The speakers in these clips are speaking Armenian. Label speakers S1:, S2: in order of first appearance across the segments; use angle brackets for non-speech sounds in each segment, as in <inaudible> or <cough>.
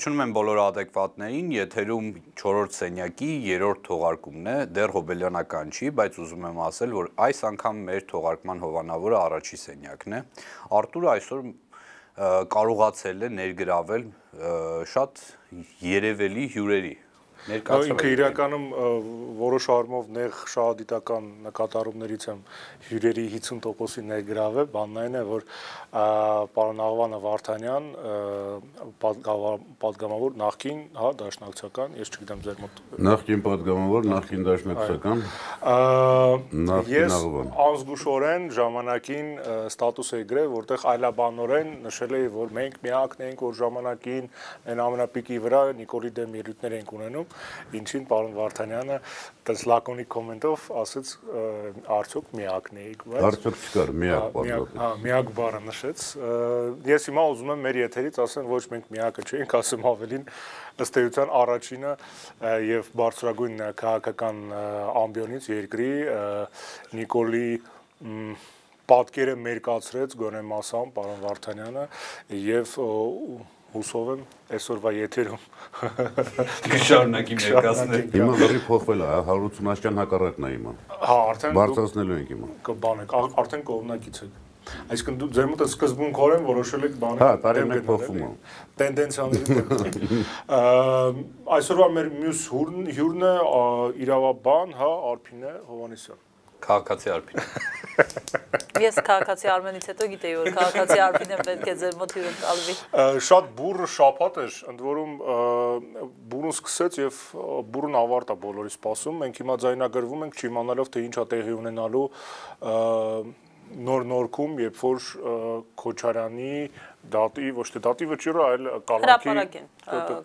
S1: Ողջունում եմ բոլոր adekvatներին, եթերում 4-րդ սենյակի 3-րդ թողարկումն է, դեռ հոբելյանական չի, բայց ուզում եմ ասել, որ այս անգամ մեր թողարկման հովանավորը առաջի սենյակն է։ Արտուրը այսօր կարողացել է ներգրավել շատ երևելի հյուրերի
S2: ներկայացրել։ Ինքը իրականում որոշ առումով նեղ շահադիտական նկատառումներից եմ հյուրերի 50%-ի ներգրավել, բանն այն է, որ պարոն Աղվանը Վարդանյան падգամավոր նախկին, հա, դաշնակցական, ես չգիտեմ ձեր մոտ։
S3: Նախկին падգամավոր, նախկին դաշնակցական։
S2: Ես անզգուշորեն ժամանակին ստատուս էի գրել, որտեղ այլաբանորեն նշել էի, որ մենք միակն ենք, որ ժամանակին այն ամենապիկի վրա Նիկոլի դեմ ելույթներ ենք ունենում, ինչին պարոն Վարդանյանը դες լակոնիկ կոմենտով ասաց արդյոք միակն էիք,
S3: բայց Արդյոք չկար, միակ հա, բառը։
S2: Հա, միակ բառը նշեց։ Ես հիմա ուզում եմ մեր եթերից ասեմ, ոչ մենք միակը չենք, ասեմ ավելին ըստ էության առաջինը եւ բարձրագույն քաղաքական ամբիոնից երկրի Նիկոլի պատկերը մերկացրեց գոնե մասամբ պարոն Վարդանյանը եւ հուսով եմ այսօրվա եթերում <laughs>
S1: կշարունակի ներկայացնել։
S3: Հիմա լրի փոխվել է, 180-աշյան հակառակն է հիմա։
S2: Հա, արդեն
S3: բարձրացնելու ենք հիմա։
S2: Կբանեք, արդեն կողմնակից եք։ Այսինքն դու ձեր մոտ սկզբունքորեն որոշել եք բաներ։
S3: Հա, տարիներ փոխվում է։
S2: Տենդենցիաների <laughs> Այսօրվա մեր մյուս հյուրն է իրավաբան, հա, Արփինե Հովանեսյան։
S1: Քաղաքացի Արփին։ <laughs>
S4: Ես քաղաքացի Արմենից հետո գիտեի, որ քաղաքացի Արփինը պետք է ձեր մոտ հյուրը տալվի։
S2: Շատ բուրը շապատ էր, ընդ որում բուրն սկսեց եւ բուրն ավարտա բոլորի սպասում։ Մենք հիմա ձայնագրվում ենք, չիմանալով թե ինչա տեղի ունենալու նոր նորքում, երբ որ Քոչարյանի դատի ոչ թե դատի վճիռը, այլ
S4: կալանքի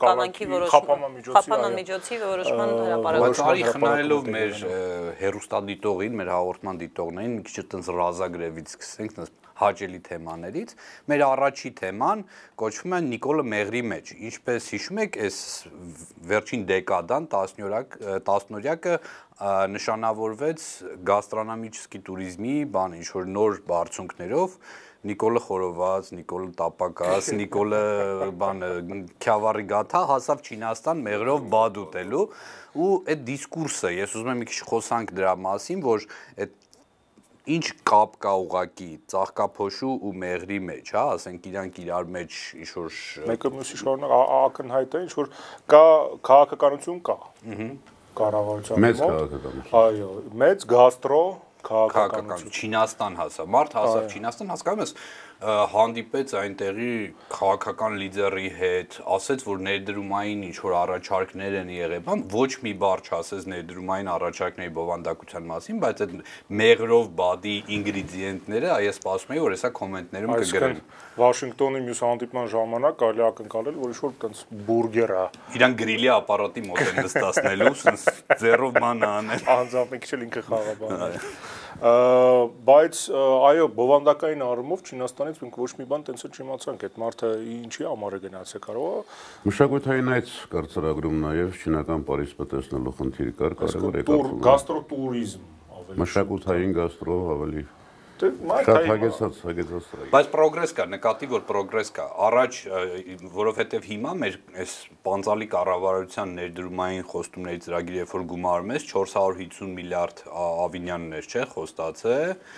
S4: կալանքի որոշման խափանան միջոցի որոշման հրապարակը։
S1: Բայց արի խնայելով մեր հերոստադիտողին, մեր հաղորդման դիտողներին մի քիչ այտենց ռազագրևից սկսենք, հաճելի թեմաներից։ Մեր առաջի թեման կոչվում է Նիկոլը Մեղրի մեջ։ Ինչպես հիշում եք, այս վերջին դեկադան 10-օրյակ 10-օրյակը նշանավորվեց գաստրոնոմիչսկի туриզմի, բան ինչ որ նոր բարձունքներով Նիկոլը խորոված, Նիկոլը տապակաս, Նիկոլը բանը քյավարի գաթա հասավ Չինաստան մեղրով բադ ուտելու ու այդ դիսկուրսը, ես ուզում եմ մի քիչ խոսանք դրա մասին, որ այդ ինչ կապ կա ուղակի ծաղկափոշու ու մեղրի մեջ, հա, ասենք իրանք իրար մեջ ինչ որ
S2: մեկը մյուսի շարունակ ակնհայտ է, ինչ որ կա քաղաքականություն կա։ Ահա կառավարության
S3: մեծ քաղաքականություն։
S2: Այո, մեծ գաստրո քաղաքականություն։
S1: Չինաստան հասավ։ Մարդ հասավ Չինաստան, հասկանում ես, հանդիպեց այնտեղի քաղաքական լիդերի հետ, ասեց, որ ներդրումային ինչ որ առաջարկներ են եղել, բան ոչ մի բառ չասեց ներդրումային առաջարկների բովանդակության մասին, բայց այդ մեղրով բադի ինգրեդիենտները ես սպասում եի, որ հեսա կոմենտներում կգրեն։
S2: Վաշինգտոնի մյուս հանդիպման ժամանակ կարելի ակնկալել, որ ինչ-որ տենց բուրգեր է։
S1: Իրան գրիլի ապարատի մոտ են նստացնելու, սենց ձեռով ման անել։
S2: Անձամբ մի քիչ ինքը խաղաբան է բայց այո բովանդակային առումով Չինաստանից մենք ոչ մի բան տենց էլ չիմացանք այդ մարդը ինչի համար է գնացել կարող է
S3: մշակութային այդ կարծրագրում նաև չինական Փարիզը տեսնելու խնդիր կար կարևոր
S2: եկավ գաստրոտուրիզմ
S3: ավելի մշակութային գաստրո ավելի շատ հագեցած, հագեցած սրահ։
S1: Բայց պրոգրես կա, նկատի որ պրոգրես կա։ Առաջ, որովհետև հիմա մեր այս պանցալի կառավարության ներդրումային խոստումների ծրագիրը երբ որ գումարում ես 450 միլիարդ ավինյաններ, չէ, խոստացե։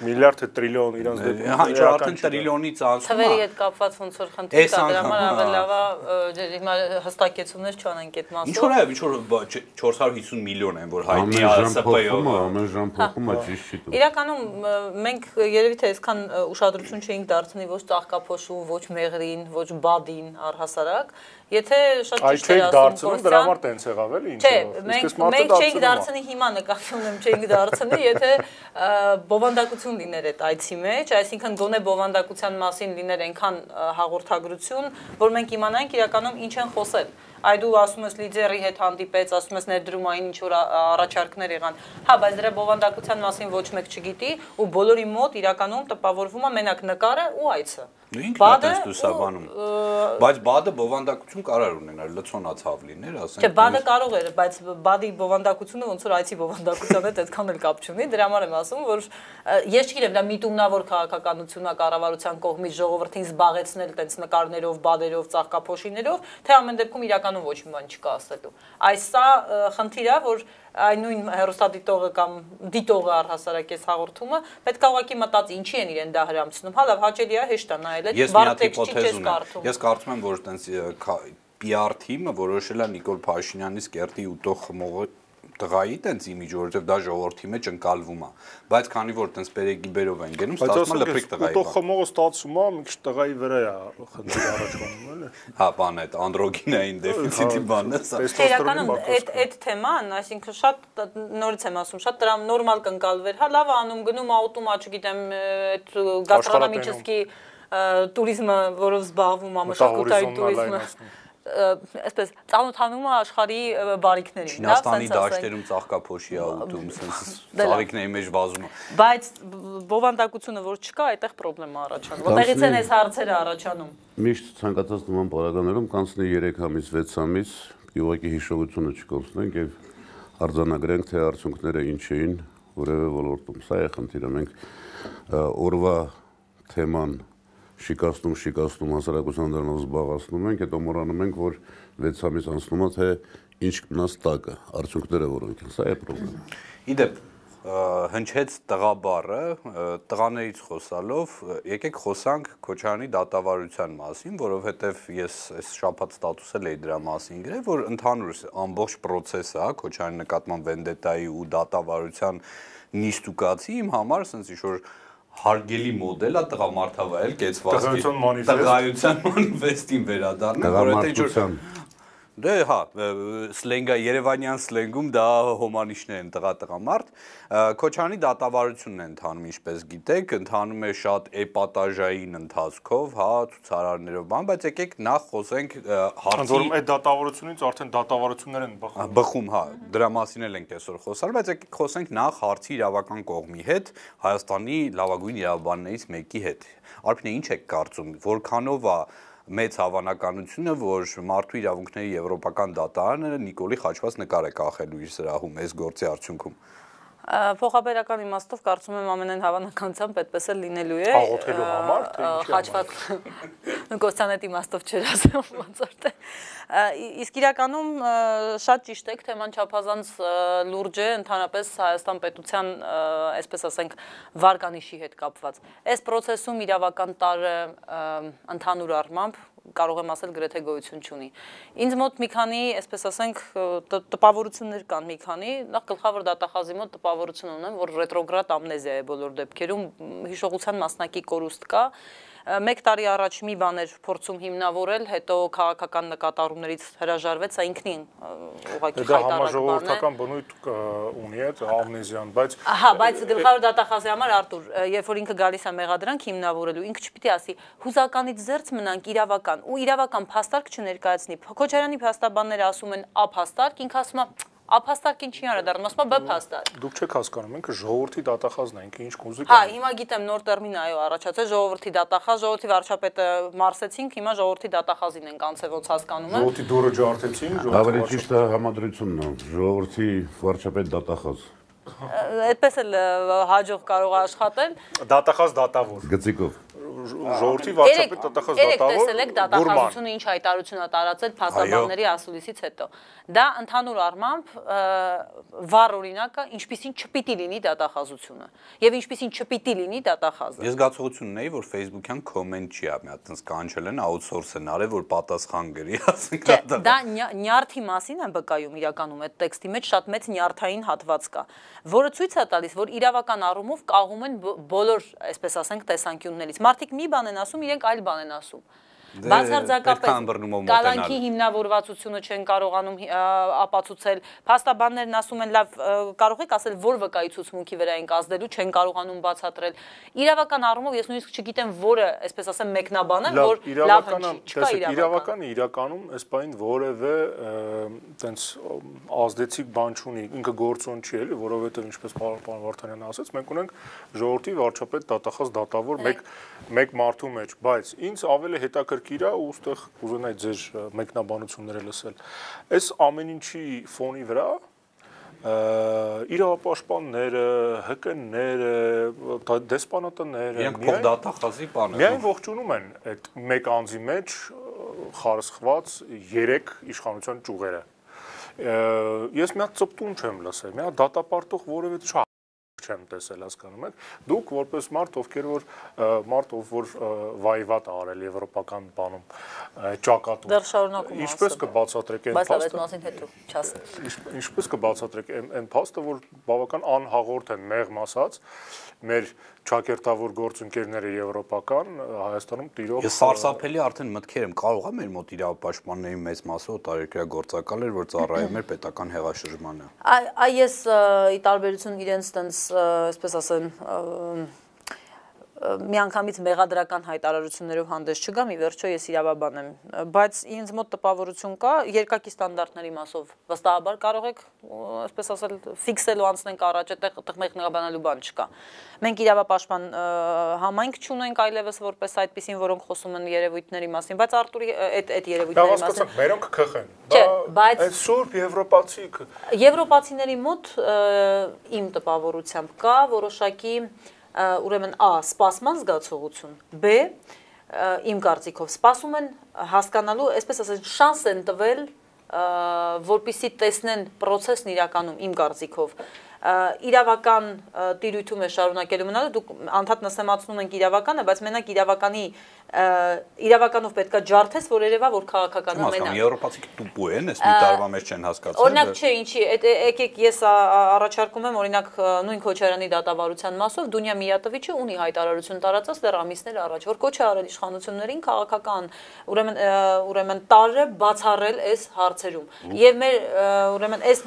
S2: Միլիարդը տրիլիոն իրանց
S1: դեպքում։ Հա, ինչ արդեն տրիլիոնից անցնում է։
S4: Թվերի հետ կապված ոնց որ խնդիր կա, դրա համար ավելի լավ է հիմա հստակեցումներ չանենք այդ մասով։
S1: Ինչ որ է, ինչ որ 450 միլիոն են, որ հայտնի է ՍՊ-ով։
S3: Ամեն ժամ փոխում է, ճիշտ չի։
S4: Իրականում մենք երևի թե այսքան ուշադրություն չէինք դարձնի ոչ ծաղկափոշու, ոչ մեղրին, ոչ բադին առհասարակ, եթե շատ ճիշտ է
S2: ասում Կոստյան, դրա համար տենց եղավ էլի
S4: ինչ։ Չէ, մենք մենք չէինք դարձնի հիմա նկատի ունեմ չէինք դարձնի, եթե բովանդակություն լիներ այդ այցի մեջ, այսինքն գոնե բովանդակության մասին լիներ այնքան հաղորդագրություն, որ մենք իմանանք իրականում ինչ են խոսել այ դու ասում ես լիդերի հետ հանդիպեց, ասում ես ներդրումային ինչ որ առաջարկներ եղան։ Հա, բայց դրա բովանդակության մասին ոչ մեկ չգիտի ու բոլորի մոտ իրականում տպավորվում է մենակ նկարը ու այցը։
S1: Դու ինքն ես լուսաբանում։ Բայց բադը բովանդակություն կարող ունենալ, լցոնացավ լիներ, ասենք։
S4: Չէ, բադը կարող էր, բայց բադի բովանդակությունը ոնց որ այցի բովանդակության հետ այդքան էլ կապ չունի։ Դրա համար եմ ասում, որ ես չգիտեմ, դա միտումնավոր քաղաքականությունա կառավարության կողմից ժողովրդին զբաղեցնել տենց նկարներով, բադերով, ծաղկափոշիներով, թե ամեն դեպքում իրականում ոչ մի բան չկա ասելու։ Այս սա խնդիր է, որ այն նույն հերոստատիտողը կամ դիտողը առհասարակ այս հաղորդումը պետք է ուղղակի մտածի ինչի են իրեն դա հրամցնում։ Հա լավ, հաճելի է հեշտ է նայել,
S1: վառ տեքստի չես կարդում։ Ես կարծում եմ, որ տենց PR թիմը որոշել է Նիկոլ Փաշինյանի սկերտի ուտող խմողը տղայի տենց իմիջ, որովհետև դա ժողովրդի մեջ ընկալվում է։ Բայց քանի որ տենց բերեգի բերով են գնում, ստացվում է լփիկ տղայի։
S2: Ուտող խմողը ստացվում է, մի քիչ տղայի վրա է խնդիր առաջանում, էլի։
S1: Հա, բան այդ անդրոգինային դեֆիցիտի հա, բանն է
S4: սա։ Իրականում այդ այդ թեման, այսինքն շատ նորից եմ ասում, շատ դրա նորմալ կընկալվեր։ Հա, լավ է անում գնում աուտոմա, չգիտեմ, այդ գաստրոնոմիչեսկի տուրիզմը, որով զբաղվում է մշակութային տուրիզմը այսպես ծանոթանում է աշխարհի բարիկներին,
S1: Չինաստանի դաշտերում ծաղկափոշի է ուտում, sense ծաղիկների մեջ վազում է։
S4: Բայց բովանդակությունը որ չկա, այդտեղ խնդրեմ առաջանում։ Որտեղից են այս հարցերը առաջանում։
S3: Միշտ ցանկացած նման պարագաներում կանցնի 3 ամիս, 6 ամիս, ուղղակի հիշողությունը չկորցնենք եւ արձանագրենք թե արդյունքները ինչ էին որևէ ոլորտում։ Սա է խնդիրը։ Մենք օրվա թեման շիկացնում, շիկացնում հասարակության դրանով զբաղացնում ենք, հետո մոռանում ենք, որ 6 ամիս անցնում է, թե ինչ կնաս տակը, արդյունքները որոնք են, սա է խնդրը։
S1: Իդեպ հնչեց տղաբառը, տղաներից խոսալով, եկեք խոսանք Քոչարյանի դատավարության մասին, որովհետև ես այս շփաթ ստատուսել էի դրա մասին գրել, որ ընդհանուր ամբողջ process-ը, հա, Քոչարյանի նկատմամբ վենդետայի ու դատավարության նիստուկացի իմ համար, ասենց ինչ որ հարգելի մոդել է տղամարդավայել կեցվածքի տղայության մանիֆեստին վերադառնալ,
S3: որովհետեւ ինչ որ
S1: Դե հա, սլենգա Երևանյան սլենգում դա հոմանիշներ են տղա-տղամարդ։ Քոչանի դատավարությունն է ընթանում, ինչպես գիտեք, ընթանում է շատ էպատաժային ընթացքով, հա, ցուցարարներով, բան, բայց եկեք նախ խոսենք
S2: հարցի։ Որում այդ դատավարությունից արդեն դատավարություններ են բխում։
S1: Բխում, հա, դրա մասին էլ ենք այսօր խոսալ, բայց եկեք խոսենք նախ հարցի իրավական կողմի հետ, Հայաստանի լավագույն իրավաբաններից մեկի հետ։ Արփինե, ինչ եք կարծում, որքանով է մեծ հավանականությունը, որ մարդու իրավունքների եվրոպական դատարանը Նիկոլի խաչված նկար է կախելու իր սրահում այս գործի արդյունքում։
S4: Փոխաբերական իմաստով կարծում եմ ամենայն հավանականությամբ այդպես էլ լինելու է։
S2: Աղոթելու համար թե ինչի
S4: խաչված <laughs> Կոստանետ իմաստով չէր ասում ոնց որ թե։ Իսկ իրականում շատ ճիշտ եք, թեման չափազանց լուրջ է ընդհանրապես Հայաստան պետության, այսպես ասենք, վարկանիշի հետ կապված։ Այս process-ում իրավական տարը ընդհանուր առմամբ կարող եմ ասել գրեթե գոյություն չունի։ Ինձ մոտ մի քանի, այսպես ասենք, տպավորություններ կան մի քանի, նախ գլխավոր դատախազի մոտ տպավորություն ունեմ, որ ռետրոգրադ ամնեզիա է բոլոր դեպքերում, հիշողության մասնակի կորուստ կա, մեկ տարի առաջ մի բան էր փորձում հիմնավորել, հետո քաղաքական նկատառումներից հրաժարվեց, սա ինքնին ուղղակի
S2: խայտարակ բան է։ Դա համաժողովրդական բնույթ ունի այդ ամնեզիան, բայց
S4: Ահա, բայց գլխավոր դատախազի համար Արտուր, երբ որ ինքը գալիս է մեղադրանք հիմնավորելու, ինքը չպիտի ասի հուզականից զերծ մնանք իրավական ու իրավական փաստարկ չներկայացնի։ Քոչարյանի փաստաբանները ասում են ա փաստարկ, ինքը ասում է Ափաստարկ ինչի անդրադառնում, ասում եմ բ փաստարկ։
S2: Դուք չեք հասկանում, ինքը ժողովրդի դատախազն է, ինքը ինչ կուզի
S4: կա։ Հա, հիմա գիտեմ նոր տերմին այո առաջացել ժողովրդի դատախազ, ժողովրդի վարչապետը մարսեցինք, հիմա ժողովրդի դատախազին ենք անցե ոնց հասկանում եմ։
S2: Ժողովրդի դուրը ջարդեցին,
S3: ժողովրդի Ավելի ճիշտ է համադրությունն է, ժողովրդի վարչապետ դատախազ
S4: այդպես էլ հաջող կարող է աշխատել
S2: դատախազ դատավոր
S3: գծիկով
S2: ժողովրդի վարչապետ տտխ
S4: զատավոր։ տեսել եք դատախազությունը ինչ հայտարարություն է տարածել փաստաբանների ասուլիսից հետո։ Դա ընդհանուր առմամբ վառ օրինակը ինչպիսին չպիտի լինի դատախազությունը եւ ինչպիսին չպիտի լինի դատախազը։
S1: Ես զգացողություն ունեի, որ Facebook-յան կոմենտ չի, մի հատ այնս կանչել են outsource են արել, որ պատասխան գրի, <laughs> ասենք
S4: դա։ Դա նյարդի մասին է բկայում իրականում այդ տեքստի մեջ շատ մեծ նյարդային հատված կա, որը ցույց է տալիս, որ իրավական առումով կաղում են բոլոր, այսպես ասենք, տեսանկյուններից։ Մարդիկ մի բան են ասում, իրենք այլ բան են ասում։ Բացարձակապես կալանքի հիմնավորվածությունը չեն կարողանում ապացուցել։ Փաստաբաններն ասում են, լավ, կարող եք ասել, որ վկայուցուցմունքի վրա են կազդելու, չեն կարողանում բացատրել։ Իրավական առումով ես նույնիսկ չգիտեմ, որը, այսպես ասեմ, մեկնաբան է, որ լավ հնչի, չկա իրավական։
S2: Իրավականը իրականում այս բանին որևէ տենց ազդեցիկ բան չունի, ինքը գործոն չի էլի, որովհետև ինչպես պարոն Վարդանյանը ասաց, մենք ունենք ժողովրդի վարչապետ դատախազ դատավոր մեկ մեկ մարդու մեջ, բայց ինձ ավելի հետաքրքիր է ու ուստեղ կուզենայի ձեր մեկնաբանությունները լսել։ Այս ամեն ինչի ֆոնի վրա իրավապաշտպանները, ՀԿ-ները, դեսպանատները
S1: միայն փոխդատախազի բանը։
S2: Միայն ողջունում են այդ մեկ անձի մեջ խարսխված 3 իշխանության ճյուղերը։ Ես մի հատ ծպտուն չեմ լսել, մի հատ դատապարտող որևէ չեմ տեսել, հասկանում եք։ Դուք որպես մարդ, ովքեր որ մարդ, ով որ վայվատ արել եվրոպական բանում ճակատում։
S4: Դեռ շարունակում
S2: Ինչպես կբացատրեք այն
S4: փաստը։ Բայց այդ մասին հետո չասեմ։
S2: Ինչպես կբացատրեք այն փաստը, որ բավական անհաղորդ են մեղմ ասած մեր ճակերտավոր գործընկերները եվրոպական Հայաստանում տիրող
S1: Ես սարսափելի արդեն մտքեր եմ կարող է մեր մոտ իրավապաշտպանների մեծ մասը օտարերկրյա գործակալ էր որ ծառայում էր պետական հեղաշրջմանը
S4: Այ ես ի տարբերություն իրենց տենց այսպես ասեմ միանգամից մեղադրական հայտարարություններով հանդես չգամ, ի վերջո ես իրավաբան եմ, բայց ինձ մոտ տպավորություն կա, երկակի ստանդարտների մասով վստահաբար կարող եք, այսպես ասել, ֆիքսելու անցնենք առաջ, այդտեղ այդտեղ մեղնաբանալու բան չկա։ Մենք իրավապաշտպան համայնք չունենք այլևս որպես այդպեսին, որոնք խոսում են երևույթների մասին, բայց Արտուրի այդ այդ երևույթների
S2: մասին։ Մերոնք քխեն։ Բայց այդ սուրբ եվրոպացի
S4: Եվրոպացիների մոտ իմ տպավորությամբ կա որոշակի ուրեմն A սպասման զգացողություն, B իմ կարծիքով սպասում են հասկանալու, այսպես ասած, շանս են տվել որպիսի տեսնեն process-ն իրականում իմ կարծիքով իրավական տիրույթում է շարունակելու մնալը դուք անդադ նսեմացնում ենք իրավականը բայց մենակ իրավականի իրավականով պետքա ջարդես, որ երևա որ քաղաքական
S1: ամենա։ Եվրոպացիք տուպու են, այս մի տարվա մեջ չեն հասկացել։
S4: Օրինակ չէ, ինչի, եկեք ես առաջարկում եմ օրինակ նույն Քոչարյանի դատավարության մասով Դունյա Միյատովիչը ունի հայտարարություն տարածած դեռ ամիսներ առաջ, որ կոչ է արել իշխանություններին քաղաքական, ուրեմն ուրեմն տարը բացառել այս հարցերում։ Եվ մեր ուրեմն այս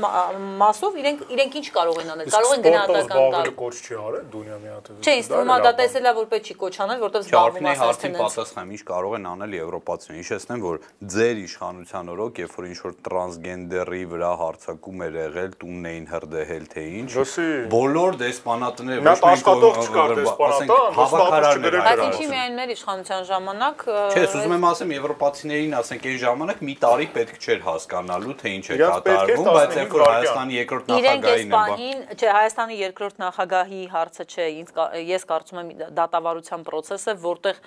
S4: մասով իրենք իրենք ինչ կարող են անել։ Կարող են գնահատական
S2: տալ։ Կոչ չի արել Դունյա Միյատովիչը։
S4: Չէ, է դա տեսելա որ պետք չի կոչ անել, որտեղ զբաղվում
S1: է ասել պատասխան ինչ կարող են անել եվրոպացիները։ Հիշեցնեմ, որ ձեր իշխանության օրոք, երբ որ ինչ որ տրանսգենդերի վրա հարցակում էր եղել, տունն էին հրդեհել թե ինչ, բոլոր դեսպանատները
S2: ոչ մի աշխատող չկար դեսպանատան,
S1: հավաքարարներ
S4: Բայց ինչի միայն մեր իշխանության ժամանակ
S1: Չէ, ուզում եմ ասեմ եվրոպացիներին, ասենք այն ժամանակ մի տարի պետք չէր հասկանալու թե ինչ է կատարվում, բայց երբ որ Հայաստանի երկրորդ նախագահին
S4: են, չէ, Հայաստանի երկրորդ նախագահի հարցը չէ, ես կարծում եմ դատավարության process-ը, որտեղ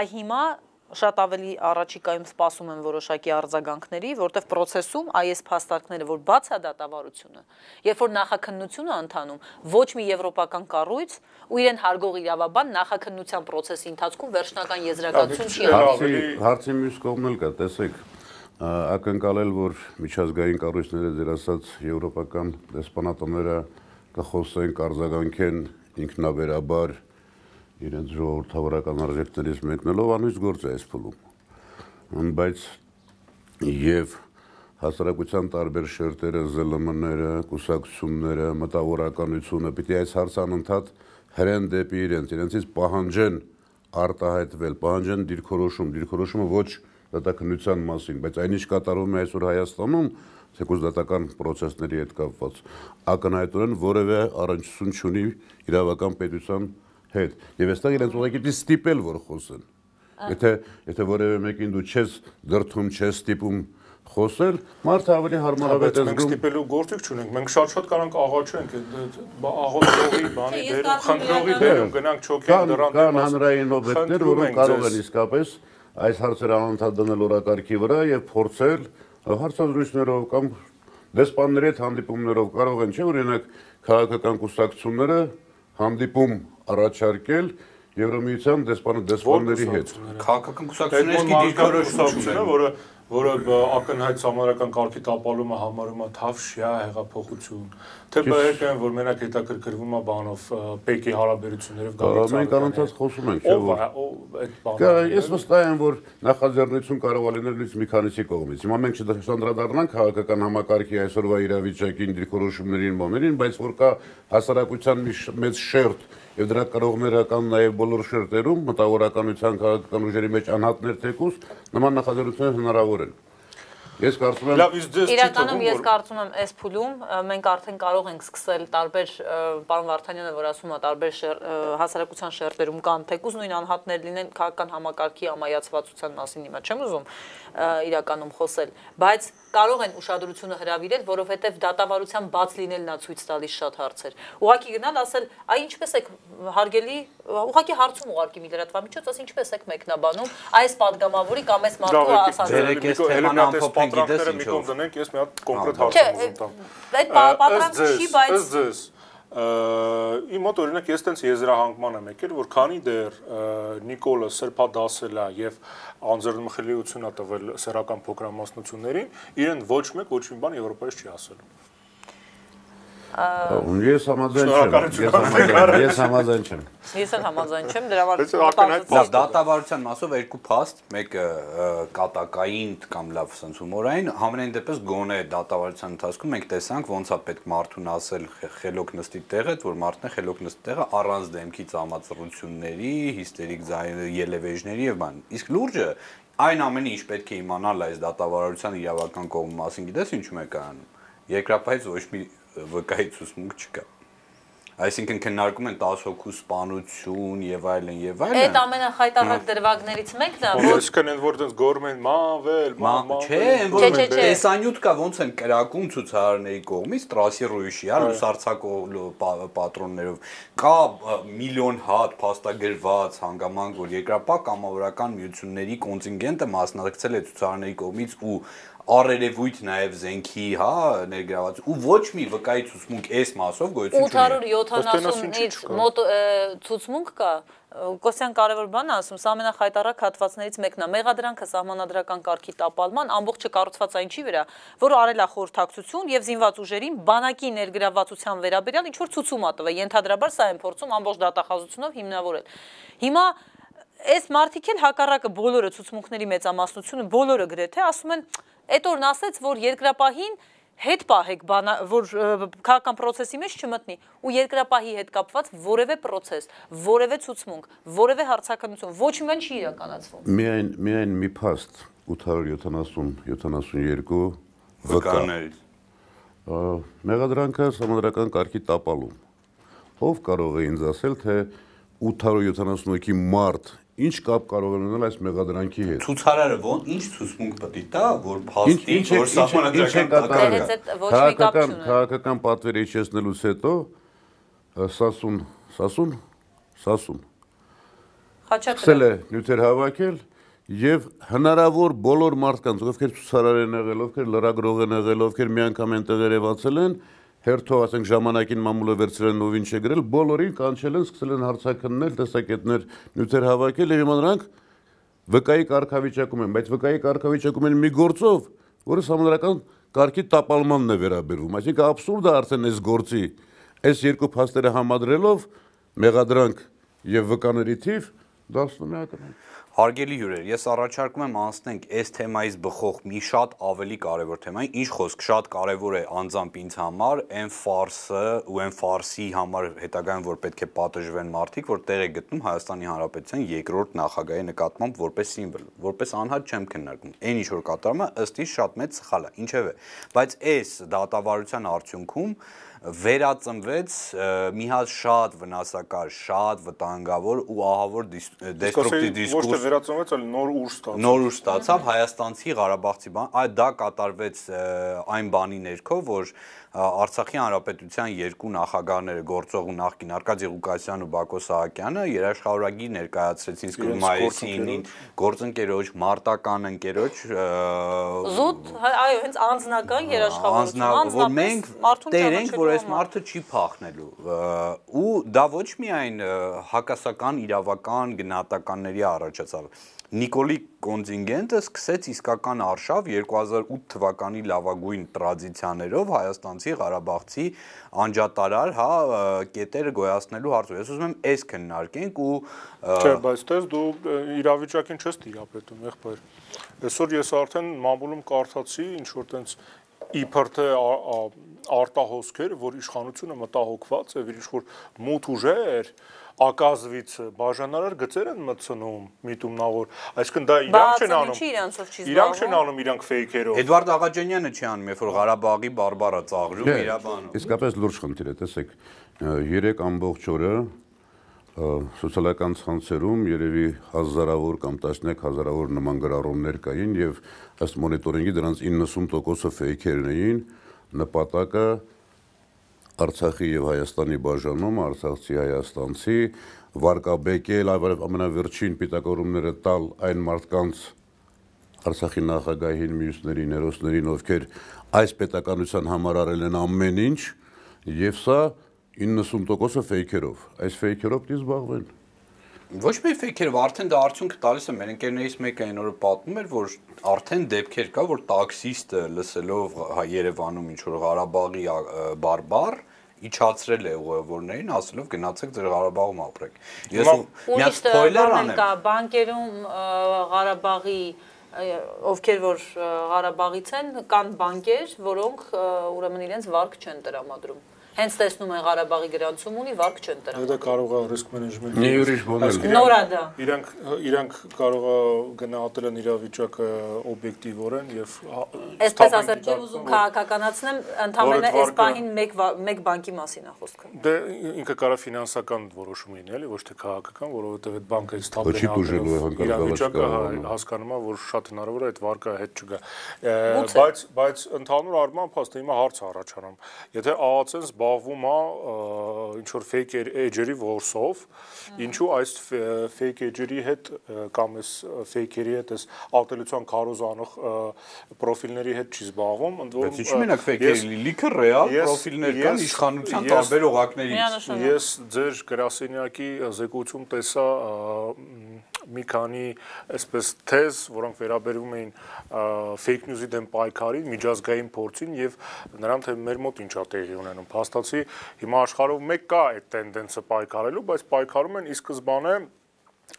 S4: այ հիմա շատ ավելի առաջիկայում սպասում են որոշակի արձագանքների, որտեղ process-ում այս փաստարկները, որ բաց է դատավարությունը, երբ որ նախաքննությունը ընթանում, ոչ մի եվրոպական կառույց ու իրեն հարգող իրավաբան նախաքննության process-ի ընթացքում վերջնական եզրակացություն չի
S3: անում։ Հարցի մյուս կողմն էլ կա, տեսեք, ակնկալել, որ միջազգային կառույցները ձեր ասած եվրոպական դեսպանատները կխոսեն, կարձագանքեն ինքնաբերաբար իրենց ժողովրդավարական արժեքներից մեկնելով անույց գործ է այս փուլում։ Բայց եւ հասարակության տարբեր շերտերը, ԶԼՄ-ները, կուսակցությունները, մտավորականությունը պիտի այս հարցը անընդհատ հրեն դեպի իրենց, իրենցից պահանջեն արտահայտվել, պահանջեն դիրքորոշում, դիրքորոշումը ոչ դատակնության մասին, բայց այնինչ կատարվում է այսօր Հայաստանում, թեկուզ դատական process-ների հետ կապված, ակնհայտորեն որևէ առնչություն չունի իրավական պետության հետ։ Եվ այստեղ իրենց ուղղակի պիտի ստիպել որ խոսեն։ Եթե եթե որևէ մեկին դու չես դրթում, չես ստիպում խոսել, մարդը ավելի հարմարավետ է
S2: զգում։ Մենք ստիպելու գործիք չունենք։ Մենք շատ-շատ կարանք աղաչենք, աղոթողի բանի դերում, խնդրողի դերում գնանք չոքենք
S3: դրան։ Կան հանրային օբյեկտներ, որոնք կարող են իսկապես այս հարցերը անընդհատ դնել օրակարգի վրա եւ փորձել հարցազրույցներով կամ դեսպանների հետ հանդիպումներով կարող են, չէ՞ օրինակ քաղաքական կուսակցությունները հանդիպում առաջարկել Եվրոմիության դեսպանը դեսպանների հետ։
S1: Քաղաքական կուսակցությունների դիրքորոշությունը,
S2: որը որը ակնհայտ համարական կարգի տապալումը համարում է թավշյա հեղափոխություն, են, որ մենակ հետաքրքրվում է բանով Պեկի հարաբերություններով
S3: գալիս։ Մենք անընդհատ խոսում ենք,
S2: չէ՞ որ այդ բանը։
S3: Ես վստահ եմ, որ նախաձեռնություն կարող է լինել լույս մի քանիսի կողմից։ Հիմա մենք չդրսանդրադառնանք քաղաքական համակարգի այսօրվա իրավիճակին, դիրքորոշումներին, բաներին, բայց որ կա հասարակության մի մեծ շերտ եւ դրա կրողները կան նաեւ բոլոր շերտերում մտավորականության քաղաքական ուժերի մեջ անհատներ թեկուս նման նախաձեռնություններ հնարավոր են։ Ես կարծում եմ
S2: Լավ, իսկ դες
S4: իրականում ես կարծում եմ այս փուլում մենք արդեն կարող ենք սկսել տարբեր պարոն Վարդանյանը որ ասում է տարբեր հասարակության շերտերում կան թեկուզ նույն անհատներ լինեն քաղաքական համակարգի ամայացվածության մասին հիմա չեմ ուզում իրականում խոսել, բայց կարող են ուշադրությունը հրավիրել, որովհետև դատավարության բաց լինելն է ցույց տալիս շատ հարցեր։ Ուղղակի գնալ ասել, այ ինչպես եք հարգելի, ուղղակի հարցում ուղարկի մի լրատվամիջոց, ասի ինչպես եք մեկնաբանում այս падգամավորի կամ այս մարդու ասած։
S1: Դերեք այս թեման ամփոփում ամփոփեն գիտես ինչով։
S2: Դնենք, ես մի հատ կոնկրետ հարց եմ
S4: ուզում տամ։ Այդ պատրանքը չի, բայց
S2: ըստ ձեզ իմ մոտ օրինակ ես տենց եզրահանգման եմ եկել, որ քանի դեռ Նիկոլը սրբա դասել է եւ անձեռնմխելիություն է տվել սերական փոքրամասնություններին, իրեն ոչ մեկ ոչ մի բան Եվրոպայից չի ասելու։
S3: Ես համաձայն չեմ։ Ես համաձայն չեմ։
S4: Ես էլ համաձայն չեմ, դրա
S1: համար դատավարության մասով երկու փաստ, մեկը կատակային կամ լավ sense հումորային, համենայն դեպս գոնե դատավարության ընթացքում մենք տեսանք ոնց է պետք մարդուն ասել խելոք նստի տեղը, որ մարդն է խելոք նստի տեղը առանց դեմքի ծամածռությունների, հիստերիկ ելևեժների եւ բան։ Իսկ լուրջը այն ամենը ինչ պետք է իմանալ այս դատավարության իրավական կողմի մասին, գիտես ինչու՞մ է կայանում։ Երկրապահից ոչ մի վկայի ցուցմունք չկա։ Այսինքն քննարկում են 10 հոգու սպանություն եւ այլն եւ այլն։
S4: Այդ ամենախայտարակ դրվագներից մեկն է,
S2: որ այսինքն են որ դες գորմեն մավել, մավել։
S1: Չէ, որ տեսանյութ կա ոնց են կրակում ցուցարարների կողմից տրասի ռույշի, հա, լուսարցակով պատրոններով։ Կա միլիոն հատ փաստագրված հանգամանք, որ երկրապահ կամավորական միությունների կոնտինգենտը մասնակցել է ցուցարարների կողմից ու առերևույթ նաև զենքի, հա, ներգրաված ու ոչ մի վկայի ցուցմունք այս մասով գոյություն
S4: չունի։ 870-ից մոտ ցուցմունք կա, Կոսյան կարևոր բան ասում, սա ամենախայտարակ հատվածներից մեկն է։ Մեղադրանքը սահմանադրական կարգի տապալման ամբողջը կառուցված այն չի վրա, որ արել է խորհրդակցություն եւ զինված ուժերին բանակի ներգրավվածության վերաբերյալ ինչ որ ցուցում ա տվել։ Ենթադրաբար սա են փորձում ամբողջ դատախազությունով հիմնավորել։ Հիմա այս մարտիկ էլ հակառակը բոլորը ցուցմունքների մեծամասնությունը բոլորը գրեթե ասում են Այդ օրն ասեց, որ երկրապահին հետ պահեք բանա, որ քաղաքական process-ի մեջ չմտնի ու երկրապահի հետ կապված որևէ process, որևէ ցուցմունք, որևէ հարցականություն ոչ մի բան չի իրականացվում։
S3: Միայն միայն մի փաստ 870 72
S1: վկաներից։
S3: Մեղադրանքը համադրական կարգի տապալում։ Ով կարող է ինձ ասել, թե 878-ի մարտ Ինչ կապ կարող է ունենալ այս մեղադրանքի հետ։
S1: Ցուցարարը ո՞ն ինչ ցուցմունք պետք է տա, որ փաստի, որ սահմանադրական
S3: քաղաքական քաղաքական պատվերը իջեցնելուց հետո Սասուն, Սասուն, Սասուն Խաչակրը է նյութեր հավաքել եւ հնարավոր բոլոր մարդկանց, ովքեր ցուցարար են եղել, ովքեր լրագրող են եղել, ովքեր միանգամ են տեղեր եւացել են, հերթով ասենք ժամանակին մամուլը վերցրել են ով ինչ է գրել, բոլորին կանչել են, սկսել են հարցակննել, տեսակետներ, նյութեր հավաքել եւ հիմա նրանք վկայի կարգավիճակում են, բայց վկայի կարգավիճակում են մի գործով, որը համանդրական կարգի տապալմանն է վերաբերվում։ Այսինքն աբսուրդը արդեն այս գործի այս երկու փաստերը համադրելով մեղադրանք եւ վկաների թիվ 11-ը
S1: Հարգելի հյուրեր, ես առաջարկում եմ անցնենք այս թեմայից բխող մի շատ ավելի կարևոր թեմայի, ինչ խոսք, շատ կարևոր է անձամբ ինձ համար, այն ֆարսը ու այն ֆարսի համար հետագայում որ պետք է պատժվեն մարդիկ, որ տեղ է գտնում Հայաստանի Հանրապետության երկրորդ նախագահի նկատմամբ որպես սիմվոլ, որպես անհատ չեմ քննարկում։ Այն ինչ որ կատարում է, ըստ իս շատ մեծ սխալ է, ինչևէ, բայց այս դատավարության արդյունքում վերածնվեց մի հատ շատ վնասակար, շատ վտանգավոր ու ահավոր դեստրուկտիվ դիսկուրս։
S2: Ոչ թե վերածնվեց, այլ նոր ուժ ստացավ։
S1: Նոր ուժ ստացավ Հայաստանցի Ղարաբաղցի բան, այդ դա կատարվեց այն բանի ներքո, որ Արցախի հանրապետության երկու նախագահները գործող ու նախկին Արկադի Ղուկասյանն ու Բակո Սահակյանը երաշխավորագիր ներկայացրեցին Սկրմայիսի 9-ին գործընկերոջ, մարտական ընկերոջ
S4: զուտ, այո, հենց անձնական երաշխավորություն,
S1: անձնական, որ մենք տեր ենք, որ որ այս մարդը չի փախնելու ու դա ոչ միայն հակասական իրավական գնահատականների առաջացավ Նիկոլի կոնտինգենտը սկսեց իսկական արշավ 2008 թվականի լավագույն տրադիցիաներով հայաստանցի Ղարաբաղցի անջատարար, հա, կետերը գոյացնելու հարցով։ Ես ուզում եմ այս քննարկենք ու
S2: Չէ, բայց դες դու իրավիճակին չես տիրապետում, եղբայր։ Այսօր ես արդեն մամուլում կարդացի ինչ որ տենց իբր թե արտահոսքեր, որ իշխանությունը մտահոգված է, որ ինչ որ մութ ուժեր ակազվից բաժանարար գծեր են մտցնում միտումնավոր այսինքն դա իրանք չեն անում իրանք չեն անում իրանք ֆեյքերով
S1: Էդվարդ Աղաջանյանը չի անում երբ որ Ղարաբաղի բարբարա ծաղրում իրաբանում
S3: իսկապես լուրջ խնդիր է տեսեք 3 ամբողջ օրը սոցիալական ցանցերում երևի հազարավոր կամ տասնյակ հազարավոր նման գրառումներ կային եւ ըստ մոնիտորինգի դրանց 90%-ը ֆեյքերն էին նպատակը Արցախի եւ Հայաստանի բաժանում Արցախցի հայաստանցի վարկաբեկել ամենավերջին պիտակորումները տալ այն մարդկանց Արցախի նախագահին, մյուսներին, ներոսներին, ովքեր այս պետականության համար արել են ամեն ինչ, եւ սա 90%-ը ֆեյքերով։ Այս ֆեյքերով դի զբաղվեն։
S1: Ոչ մի ֆեյքերով, արդեն դա արդյունքը տալիս է։ Մեր ընկերներից մեկը այն օրը պատմում էր, որ արդեն դեպքեր կա, որ տաքսիստը լսելով Երևանում ինչ որ Ղարաբաղի բարբար իջացրել է ուղևորներին, ասելով գնացեք ձեր Ղարաբաղում ապրեք։
S4: Ես մի հատ սփոյլեր անեմ։ Կա բանկերում Ղարաբաղի ովքեր որ Ղարաբաղից են, կան բանկեր, որոնք ուրեմն իրենց վարկ չեն տրամադրում հենց տեսնում են Ղարաբաղի գրանցում ունի, վարկ չեն տրամադրում։
S2: Դա կարող է ռիսկ մենեջմենտի։
S3: Մի ուրիշ բան է։
S4: Նորա դա։
S2: Իրանք իրանք կարող է գնահատել են իրավիճակը օբյեկտիվորեն եւ
S4: Այսպես ասած, չեմ ուզում քաղաքականացնեմ, ընդհանրապես այս պահին մեկ մեկ բանկի մասին է խոսքը։
S2: Դե ինքը կարա ֆինանսական որոշում լինի, էլի, ոչ թե քաղաքական, որովհետեւ այդ բանկը
S3: ստաբիլ
S2: իրավիճակը հասկանում է, որ շատ հնարավոր է այդ վարկը հետ չգա։ Բայց բայց ընդհանուր առմամբ հաստատ հիմա հարց առաջանում։ Եթե ԱԱՑ-ն զբաղվում է ինչ որ fake edge-երի ворսով, հա։ ինչու այս fake edge-երի հետ կամ այս fake-երի հետ այս ատելության քարոզանող պրոֆիլների հետ չի զբաղվում,
S1: ընդ որում Բայց ինչու՞ մենակ fake-երի լիքը ռեալ պրոֆիլներ կան իշխանության տարբեր օղակներից։
S2: Ես ձեր գրասենյակի զեկույցում տեսա մի քանի այսպես թեզ, որոնք վերաբերում էին fake news-ի դեմ պայքարին, միջազգային փորձին եւ նրան թե մեր մոտ ինչա տեղի ունենում։ Փաստացի հիմա աշխարհով մեկ կա այդ տենդենսը պայքարելու, բայց պայքարում են ի սկզբանե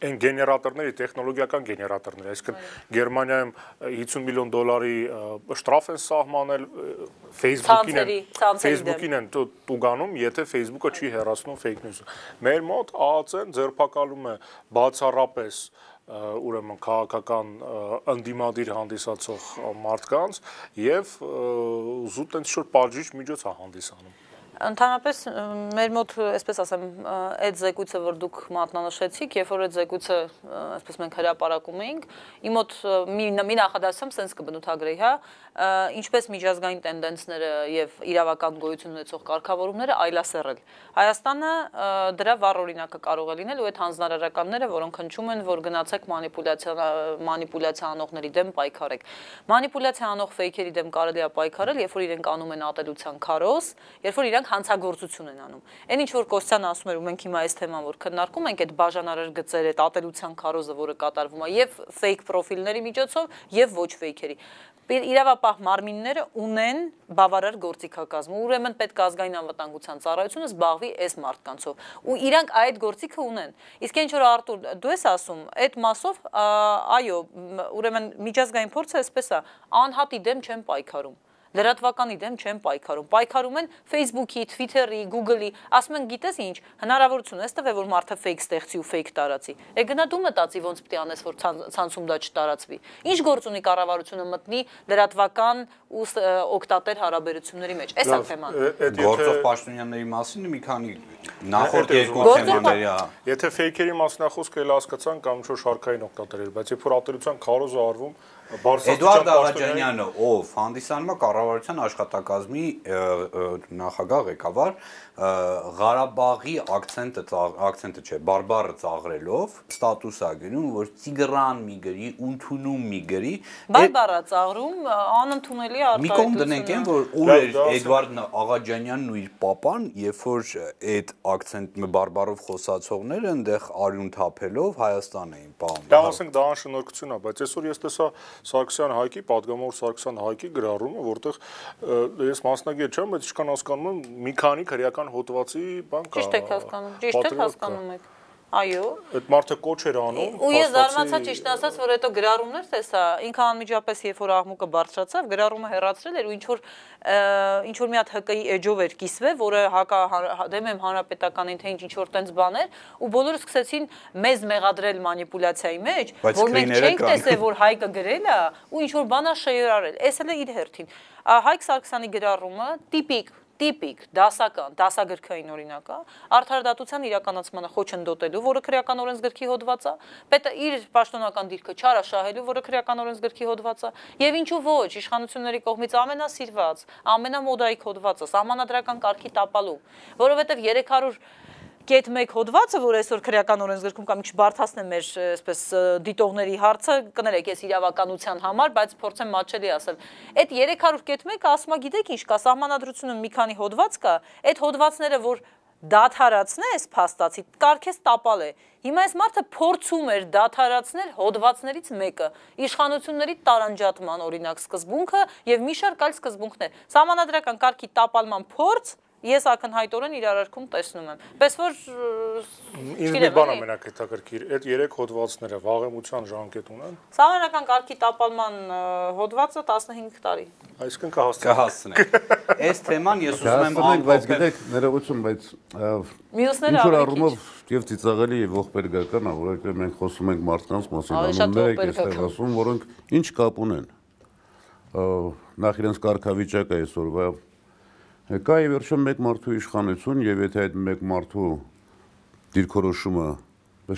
S2: այն գեներատորների, տեխնոլոգիական գեներատորները, այսինքն Գերմանիայում 50 միլիոն դոլարի շտրաֆ են սահմանել Facebook-ին են Facebook-ին են տուգանում, եթե Facebook-ը չի հեռացնում fake news-ը։ Մեր մոտ ԱԱՑ-ն ձերբակալում է բացառապես ուրեմն քաղաքական ընդդիմադիր հանդիսացող մարդկանց եւ զուտ այնց շուտ պատժիչ միջոց է հանդիսանում
S4: Ընդհանրապես մեր մոտ, այսպես ասեմ, այդ զեկույցը, որ դուք մատնանշեցիք, երբ որ այդ զեկույցը, այսպես մենք հրապարակում էինք, իմ մոտ մի մի նախադասում sense կբնութագրեի, հա, ինչպես միջազգային տենդենսները եւ իրավական գոյություն ունեցող կարգավորումները այլասերել։ Հայաստանը դրա վառ օրինակը կարող է լինել ու այդ հանձնարարականները, որոնք հնչում են, որ գնացեք մանիպուլյացիա մանիպուլյացիա անողների դեմ պայքարեք։ Մանիպուլյացիա անող ֆեյքերի դեմ կարելի է պայքարել, երբ որ իրենք անում են ատելության քարոզ, երբ որ իրանք հանցագործություն են անում։ Այն ինչ որ Կոստյան ասում էր ու մենք հիմա այս թեման որ քննարկում ենք, այդ բաժանարար գծերը, այդ ատելության քարոզը, որը կատարվում է եւ ֆեյք պրոֆիլների միջոցով եւ ոչ ֆեյքերի իրավապահ մարմինները ունեն բավարար գործիքակազմ։ Ուրեմն պետք է ազգային անվտանգության ծառայությունը զբաղվի այս մարդկանցով։ Ու իրանք այդ գործիքը ունեն։ Իսկ ինչ որ Արտուր, դու ես ասում, այդ մասով այո, ուրեմն միջազգային փորձը այսպես է, անհատի դեմ չեն պայքարում լրատվականի դեմ չեն պայքարում։ Պայքարում են Facebook-ի, Twitter-ի, Google-ի, ասում են, գիտես ինչ, հնարավորություն ես տվել, որ մարդը fake ստեղծի ու fake տարածի։ Է գնա դու մտածի ոնց պետք է անես, որ ցանցում դա չտարածվի։ Ինչ գործ ունի կառավարությունը մտնի լրատվական ու օկտատեր հարաբերությունների մեջ։ Էս է թեման։
S1: Գործող պաշտոնյաների մասին մի քանի նախորդ երկու թեմաների, հա։
S2: Եթե fake-երի մասնախոսքը էլ հասկացան կամ ինչ-որ շարքային օկտատերեր, բայց երբ որ ատելության քարոզը արվում,
S1: Էդուարդ Աղաջանյանը, ով հանդիսանում է կառավարության աշխատակազմի նախագահ ղեկավար Ղարաբաղի акցենտը акցենտը չէ, բարբառը ծաղրելով ստատուս է գնում, որ Տիգրան մի գրի, Ունթունում մի գրի։
S4: Բարբառը ծաղրում անընդունելի արտահայտություն։
S1: Մի կողմ դնենք այն, որ ուր էր Էդվարդ Աղաջանյանն ու իր papan, երբ որ այդ акցենտը բարբառով խոսացողները այնտեղ արյուն թափելով Հայաստան էին պահում։
S2: Դա ասենք դա անշնորհքություն է, բայց այսօր ես տեսա Սարգսյան Հայկի, падգամավոր Սարգսյան Հայկի գրառումը, որտեղ ես մասնագետ չեմ, բայց ինչքան հասկանում եմ, մի քանի քրեական հոդվածի բան կա։
S4: Ճիշտ եք հասկանում, ճիշտ եք հասկանում եք։ Այո։
S2: Այդ մարդը կոչ էր անում։
S4: Ու ես զարմացա ճիշտ ասած, որ հետո գրառումներ տեսա, ինքը անմիջապես երբ որ աղմուկը բարձրացավ, գրառումը հեռացրել էր ու ինչ որ ինչ որ մի հատ ՀԿ-ի էջով էր կիսվել, որը հակա դեմ եմ հանրապետականին թե ինչ ինչ որ տենց բաներ, ու բոլորը սկսեցին մեզ մեղադրել մանիպուլյացիայի մեջ, որ մենք չենք տեսել, որ Հայկը գրել է ու ինչ որ բանա շեյրարել։ Էս էլ է իր հերթին։ Հայկ Սարգսյանի գրառումը տիպիկ տիպիկ դասական, դասագրքային օրինակ է, արդարադատության իրականացմանը խոչընդոտելու, որը քրեական օրենսգրքի հոդված է, պետը իր պաշտոնական դիրքը չարաշահելու, որը քրեական օրենսգրքի հոդված է, եւ ինչու ոչ, իշխանությունների կողմից ամենասիրված, ամենամոդայիկ հոդվածը, սահմանադրական կարգի տապալում, որովհետեւ 300 կետ 1 հոդվածը, որ այսօր քրեական օրենսգրքում կամ ինչ բարթացնեմ մեր այսպես դիտողների հարցը, կներեք, ես իրավականության համար, բայց փորձեմ մաչելի ասել։ Այդ 300 կետ 1-ը ասма գիտեք ինչ կա, սահմանադրությունում մի քանի հոդված կա, այդ հոդվածները, որ դաթարացնես փաստացի, կարքես տապալ է։ Հիմա այս մարդը փորձում էր դաթարացնել հոդվածներից մեկը՝ իշխանությունների տարանջատման օրինակ սկզբունքը եւ մի շարք այլ սկզբունքներ։ Սահմանադրական կարգի տապալման փորձ ես ակնհայտորեն իրարարքում տեսնում եմ։ Պես որ
S2: ինձ մի բան ամենակ հետաքրքիր, այդ 3 հոդվածները վաղեմության ժամկետ ունեն։
S4: Սահմանական կարգի տապալման հոդվածը 15 տարի։
S2: Այսինքն կհասցնենք։
S1: Կհասցնենք։ Այս թեման ես ուզում եմ
S3: ամփոփել, բայց գիտեք, ներողություն, բայց
S4: մյուսները
S3: ավելի առումով եւ ծիծաղելի եւ ողբերգական է, որովհետեւ մենք խոսում ենք մարդկանց մասին, անուններ եք այստեղ ասում, որոնք ինչ կապ ունեն։ Նախ իրենց կարգավիճակը այսօրվա Կա եւ վերջում մեկ մարդու իշխանություն եւ եթե այդ մեկ մարդու դիրքորոշումը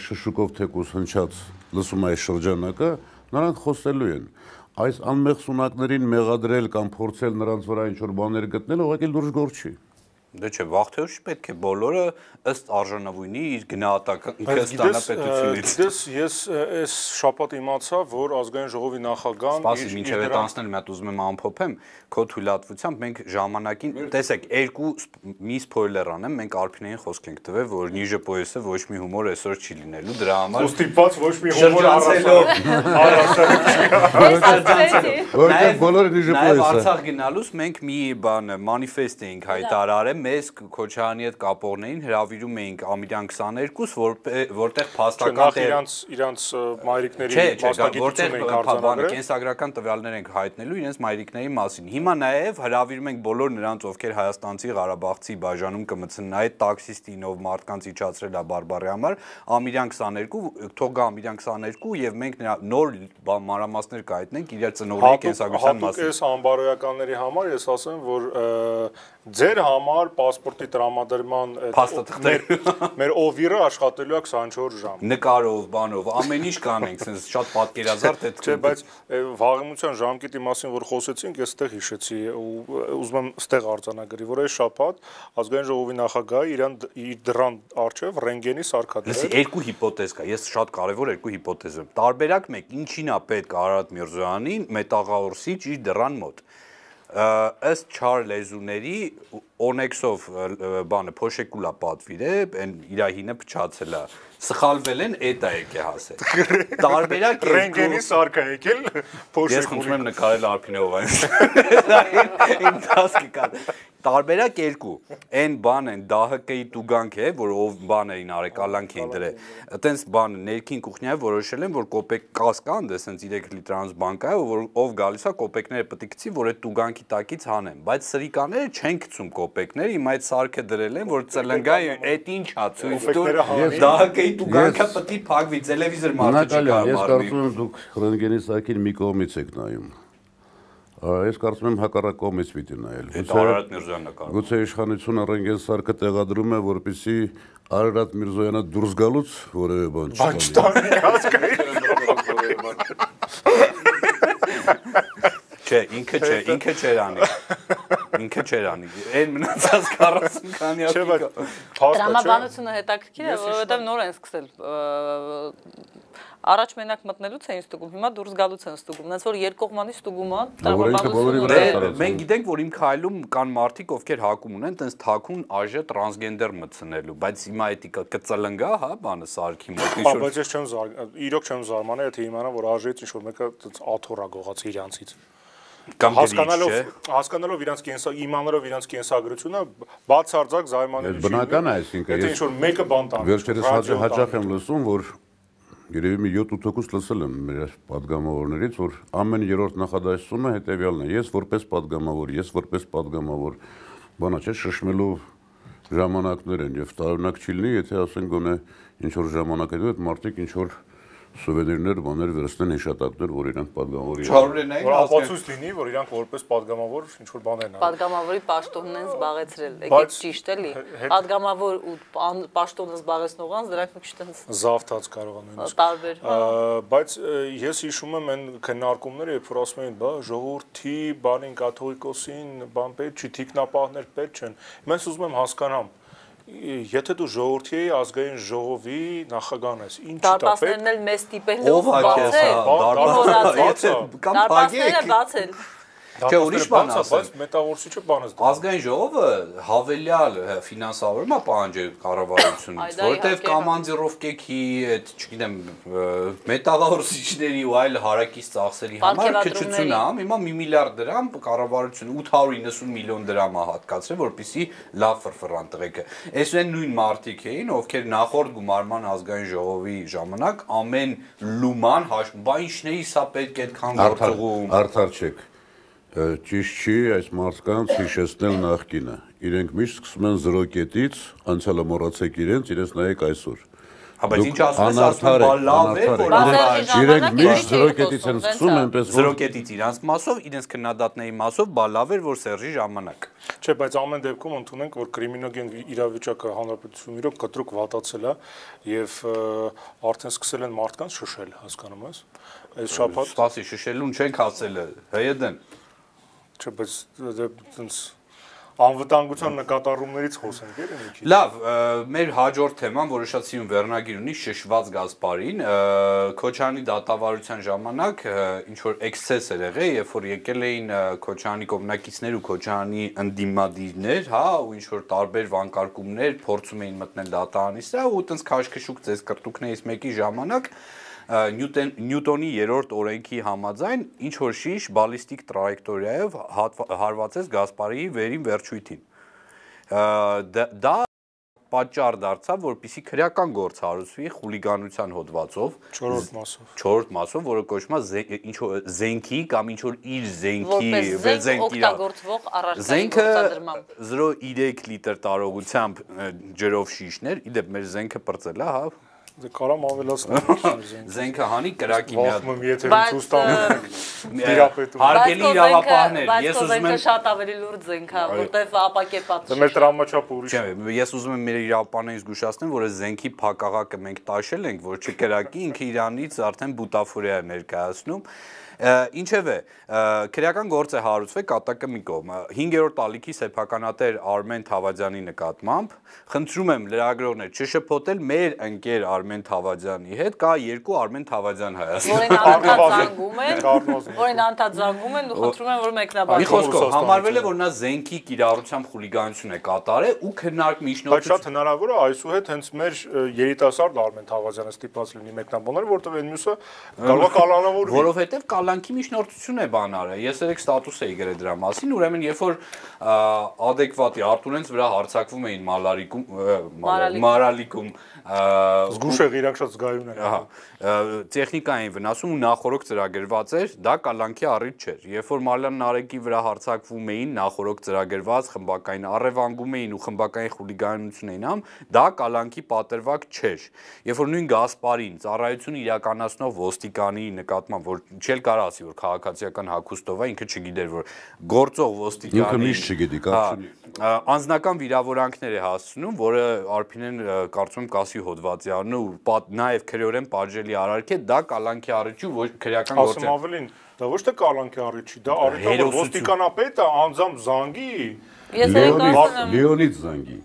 S3: շշուկով թեկուս հնչած լսում այս շրջանակը, նրանք խոսելու են այս անմեղ սունակներին մեղադրել կամ փորձել նրանց վրա ինչ-որ բաներ գտնել, ուղղակի լուրջ գործ չի։
S1: Դե չէ, վաղ-թե ուշ պետք է բոլորը ըստ արժանավույնի իր գնահատական ինքը ստանա պետությունից։
S2: Դες ես այս շաբաթ իմացա, որ ազգային ժողովի նախագահան
S1: Սպասի, մինչև այդ անցնել մի հատ ուզում եմ ամփոփեմ, քո թույլատվությամբ մենք ժամանակին, տեսեք, երկու մի սփոյլեր անեմ, մենք Արփինեին խոսք ենք տվել, որ Նիժը պոյեսը ոչ մի հումոր այսօր չի լինելու, դրա համար
S2: Ոստիպած ոչ մի հումոր
S3: առասարակ։ Որտեղ բոլորը Նիժը պոյեսը։
S1: Նաև Արցախ գնալուց մենք մի բան մանիֆեստ էինք հայտարարել մեզ Քոչարյանի հետ կապողներին հրավիրում էինք Ամիրյան 22, որ որտեղ փաստական
S2: տեղ իրանց իրանց մայրիկների մասնագիտություն
S1: ենք արձանագրել, կենսագրական տվյալներ ենք հայտնելու իրենց մայրիկների մասին։ Հիմա նաև հրավիրում ենք բոլոր նրանց, ովքեր Հայաստանցի Ղարաբաղցի բաժանում կմցնեն այդ տաքսիստին, ով մարդկանց իջացրել է բարբարի համար, Ամիրյան 22, թող գա Ամիրյան 22 եւ մենք նոր մանրամասներ կհայտնենք իր ծնողների կենսագրության մասին։
S2: Հատուկ էս անբարոյականների համար ես ասեմ, որ Ձեր համար паспորտի տրամադրման
S1: փաստաթղթեր
S2: մեր օվիրը աշխատելու է 24 ժամ։
S1: Նկարով, բանով, ամեն ինչ կանենք, <laughs> sense շատ պատկերազարդ է։
S2: Չէ, բայց վաղեմության ժամկետի մասին որ խոսեցինք, ես ստեղ հիշեցի ու ուզում եմ ստեղ արձանագրի, որ այս շաբաթ ազգային ժողովի նախագահը իրան դրան արչև ռենգենի սարքադրել։
S1: Իսկ երկու հիպոթեզ կա, ես շատ կարևոր երկու հիպոթեզ եմ։ Տարբերակ 1 ինչին է պետք Արարատ Միրզոյանին մետաղաորսիչ իր դրան մոտ ըստ չար լեզուների Onyx-ով բանը փոշեկուլա պատվիր է, այն իր հինը փչացել է սխալվել են, էդ է եկե հասել։ <laughs> Տարբերակ
S2: ռենգենի սարքա եկել
S1: փոշեկուլի։ Ես խնդրում եմ նկարել Արփինեով այն։ <laughs> Իմ տասկի կա տարբերակ երկու. Այն բան են ԴՀԿ-ի տուգանք է որ ով բան էին արեկալանք էին դրել այտենց բան ներքին կուխնյա որոշել են որ կոպեկ կաս կան դե սենց 3 լիտրանոց բանկա է որ ով գալիս է կոպեկները պետք է գցի որ այդ տուգանքի տակից հանեն բայց սրիկաները չեն գցում կոպեկներ հիմա այդ սարքը դրել են որ ծլնգա այդ ինչ հա ցույց տուր ԴՀԿ-ի տուգանքը պետք է փակվի տելևիզոր մարդը չի կարող
S3: ես կարծում եմ դուք ռենտգենի սարքին մի կողմից եք նայում Ես կարծում եմ հակառակ կողմից պիտի նայել։
S1: Արարատ Միրզոյանն է կարող։
S3: Գուցե իշխանությունը ռենգեն սարքը տեղադրում է, որպեսզի Արարատ Միրզոյանը դուրս գալուց որևէ բան
S2: չտանի։ Բաց տանի հասկայի։
S1: Չէ, ինքը չէ, ինքը չէր անի։ Ինքը չէր անի։ Այն մնացած 40 քանյակի։
S2: Չէ, բայց
S4: Դրամաբանությունը հետաքրքիր է, որովհետև նոր են սկսել առաջ մենակ մտնելուց էին ստուգում, հիմա դուրս գալուց են ստուգում։ Նենց որ երկկողմանի ստուգումը
S1: տրամաբանությունը մենք գիտենք, որ իմ քայլում կան մարդիկ, ովքեր հակում ունեն, տենց թակուն ԱԺ տրանսգենդեր մտցնելու, բայց հիմա էտիկա կծլնգա, հա, բանը սարքի
S2: մոտ։ Ինչ որ Բայց ես չեմ զար, իրոք չեմ զարմանա, եթե իմանա, որ ԱԺ-ից ինչ որ մեկը տենց աթորա գողաց իրանցից կամ հասկանալով հասկանալով իրանց կենսա իմանալով իրանց կենսագրությունը բացարձակ զայմանալի
S3: չի։ Բնական է, այսինքն ես
S2: Եթե ինչ որ մեկը բան տան։
S3: Վերջերս հաճախ եմ լսում, որ երևի մի 7-8% լսել եմ մեր падգամավորներից, որ ամեն երրորդ նախադասությունը հետեւյալն է. ես որպես падգամավոր, ես որպես падգամավոր բանա չէ շշմելով ժամանակներ են եւ տարօրինակ չի լինի, եթե ասեն գոնե ինչ որ ժամանակ հետո այդ մարդիկ ինչ որ սուվենիրներ, բաներ վերցնեն հիշատակներ, որ իրանք падգամավորի
S1: Չարուլենային
S2: որ ապացույց լինի, որ իրանք որպես падգամավոր ինչ որ բաներ են։
S4: Падգամավորի պաշտոնն են զբաղեցրել, եկեք ճիշտ էլի։ Падգամավոր ու պաշտոնը զբաղեցնողանց դրանք մի քիչ տենց
S2: զավթած կարող են նույնիսկ։
S4: Տարբեր։ հա։
S2: Բայց ես հիշում եմ այն քննարկումները, երբ որ ասում էին, բա ժողովրդի բանին կաթողիկոսին, բան պետք չի թիկնապահներ պետք չեն։ Մենք ուզում եմ հասկանամ, Եթե դու ժողովրդի ազգային ժողովի նախագահն ես, ի՞նչ
S4: դա պետք։ Դարպասներն էլ մեզ տիպելով բացել։
S1: Դարպասները կամ
S4: փագեք։ Դարպասները բացել։
S1: Չէ, ուրիշ բան ասեմ,
S2: բայց մետաղորսիչը բանս
S1: դա։ Ազգային ժողովը հավելյալ ֆինանսավորումա պահանջի կառավարությունից, որտեվ կոմանդիրովկեքի այդ, չգիտեմ, մետաղորսիչների ու այլ հարակից ծախսերի համար քչություն ա, հիմա 1 միլիարդ դրամ կառավարությունը 890 միլիոն դրամ ա հատկացրել, որպեսի լավ ֆրֆռան տղեկը։ Այս այն նույն մարտիկ էին, ովքեր նախորդ գումարման ազգային ժողովի ժամանակ ամեն լուման հաշվում, բա ինչների սա պետք է այդքան գործողում։
S3: Արդար չեք ճիշտ չի այս մարդկանց հիշեցնել նախկինը։ Իրենք միշտ սկսում են 0 կետից, անցյալը մոռացեք իրենց, իրենց նայեք այսօր։
S1: Հա բայց ինչ ասում ես, ասում լավ է, որ
S3: իրենք միշտ 0 կետից են սկսում, այնպես
S1: որ 0 կետից իրանց մասով, իրենց քննադատների մասով, բա լավ էր, որ Սերժի ժամանակ։
S2: Չէ, բայց ամեն դեպքում ընդունենք, որ կրիմինոգեն իրավիճակը հանրապետությունում իրոք կտրուկ վատացել է եւ արդեն սկսել են մարդկանց շշել, հասկանում ես։ Այս շփոթ։
S1: Սպասի, շշելուն չենք հասել, ՀՅԴ-ն
S2: Չէ, բայց այտենց անվտանգության նկատառումներից խոսենք էլի մի քիչ։
S1: Լավ, մեր հաջորդ թեման, որը շատ սիրուն վերնագիր ունի, շշված գազպարին, Քոչանի դատավարության ժամանակ ինչ որ էքսես էր եղել, երբ որ եկել էին Քոչանի կողմնակիցներ ու Քոչանի ընդդիմադիրներ, հա, ու ինչ որ տարբեր վանկարկումներ փորձում էին մտնել դատարանից, ու այտենց քաշքշուկ ձեզ կրտուկներից մեկի ժամանակ Նյուտոն Նյուտոնի երրորդ օրենքի համաձայն ինչ որ շիշ բալիստիկ տրայեկտորիայով հարվածեց Գասպարիի վերին վերջույթին։ Դա պատճառ դարձավ, որպիսի քրեական գործ հարուցվի խուլիգանության հոդվածով
S2: 4-րդ մասով
S1: 4-րդ մասով, որը կոչվում է ինչ որ զենքի կամ ինչ որ իր զենքի
S4: զենքի օգտագործվող առարկայի գործադրմամբ
S1: 0.3 լիտր տարողությամբ ջրով շիշներ, իդեպ մեր զենքը բրծել է, հա,
S2: Դե կարամ ավելացնել <laughs>
S1: զենքը հանի կրակի մի
S2: հատ։ Մի եթե ցույց տանենք
S1: դիրապետում։ <laughs> Հարգելի իրավապահներ, ես ուզում եմ
S4: շատ ավելի լուրջ զենք է, որտեվ ապակեպած։
S2: Դա մեր տրամաչափը ուրիշ
S1: է։ Չէ, ես ուզում եմ մեր իրավապահներին զգուշացնեմ, որ զենքի փակաղակը մենք տաշել ենք, որ չկրակի, ինքը իրանից արդեն բուտաֆորիա է ներկայացնում Ինչևէ, քրեական գործ է հարուցվել կատակը մի կողմ։ 5-րդ ալիքի սեփականատեր Արմեն Թավադյանի նկատմամբ խնդրում եմ լրագրողներ չշփոթել մեր ընկեր Արմեն Թավադյանի հետ, կա երկու Արմեն Թավադյան
S4: Հայաստանում։ Որին անդադ զանգում են, որին անդադ զանգում են ու խնդրում են որ մեկնաբան։
S1: Մի խոսքով համարվել է որ նա զենքի կիրառությամբ խուլիգանություն է կատարել ու քննարկում
S2: միջնորդություն։ Բայց շատ հնարավոր է այսուհետ հենց մեր երիտասարդ Արմեն Թավադյանը ստիպված լինի մեկնաբանել, որտեղ այն մյուսը կարող է կալանավորվի։
S1: Որովհետև կալանքի միջնորդություն է բան արել։ Ես երեք ստատուս էի գրել դրա մասին, ուրեմն երբ որ adekvati Արտունենց վրա հարցակվում էին Մալարիկում, Մարալիկում
S2: զգուշեղ իրանք շատ զգայուն են։
S1: Ահա, տեխնիկային վնասում ու նախորոք ծրագրված էր, դա կալանքի առիթ չէր։ Երբ որ Մալյան Նարեկի վրա հարցակվում էին, նախորոք ծրագրված խմբակային առևանգում էին ու խմբակային խուլիգանություն էին ամ, դա կալանքի պատրվակ չէր։ Երբ որ նույն Գասպարին ծառայություն իրականացնող ոստիկանի նկատմամբ, որ չել կարող ասի, որ քաղաքացիական հակոստով է, ինքը չգիտեր, որ գործող ոստիկանի
S3: Ինքը միշտ չգիտի, կապ չունի։
S1: Անձնական վիրավորանքներ է հասցնում, որը Արփինեն կարծում եմ կասի հոդվածյանը ու նաև քրեորեն պատժելի արարք է, դա կալանքի առիթ ու ոչ քրեական
S2: գործ է։ Ասում ավելին, Դա ոչ թե կալանքի առիթ չի, դա առիթ է ոստիկանապետը անձամբ զանգի
S4: Ես երեք ասում եմ
S3: Լեոնիդ զանգի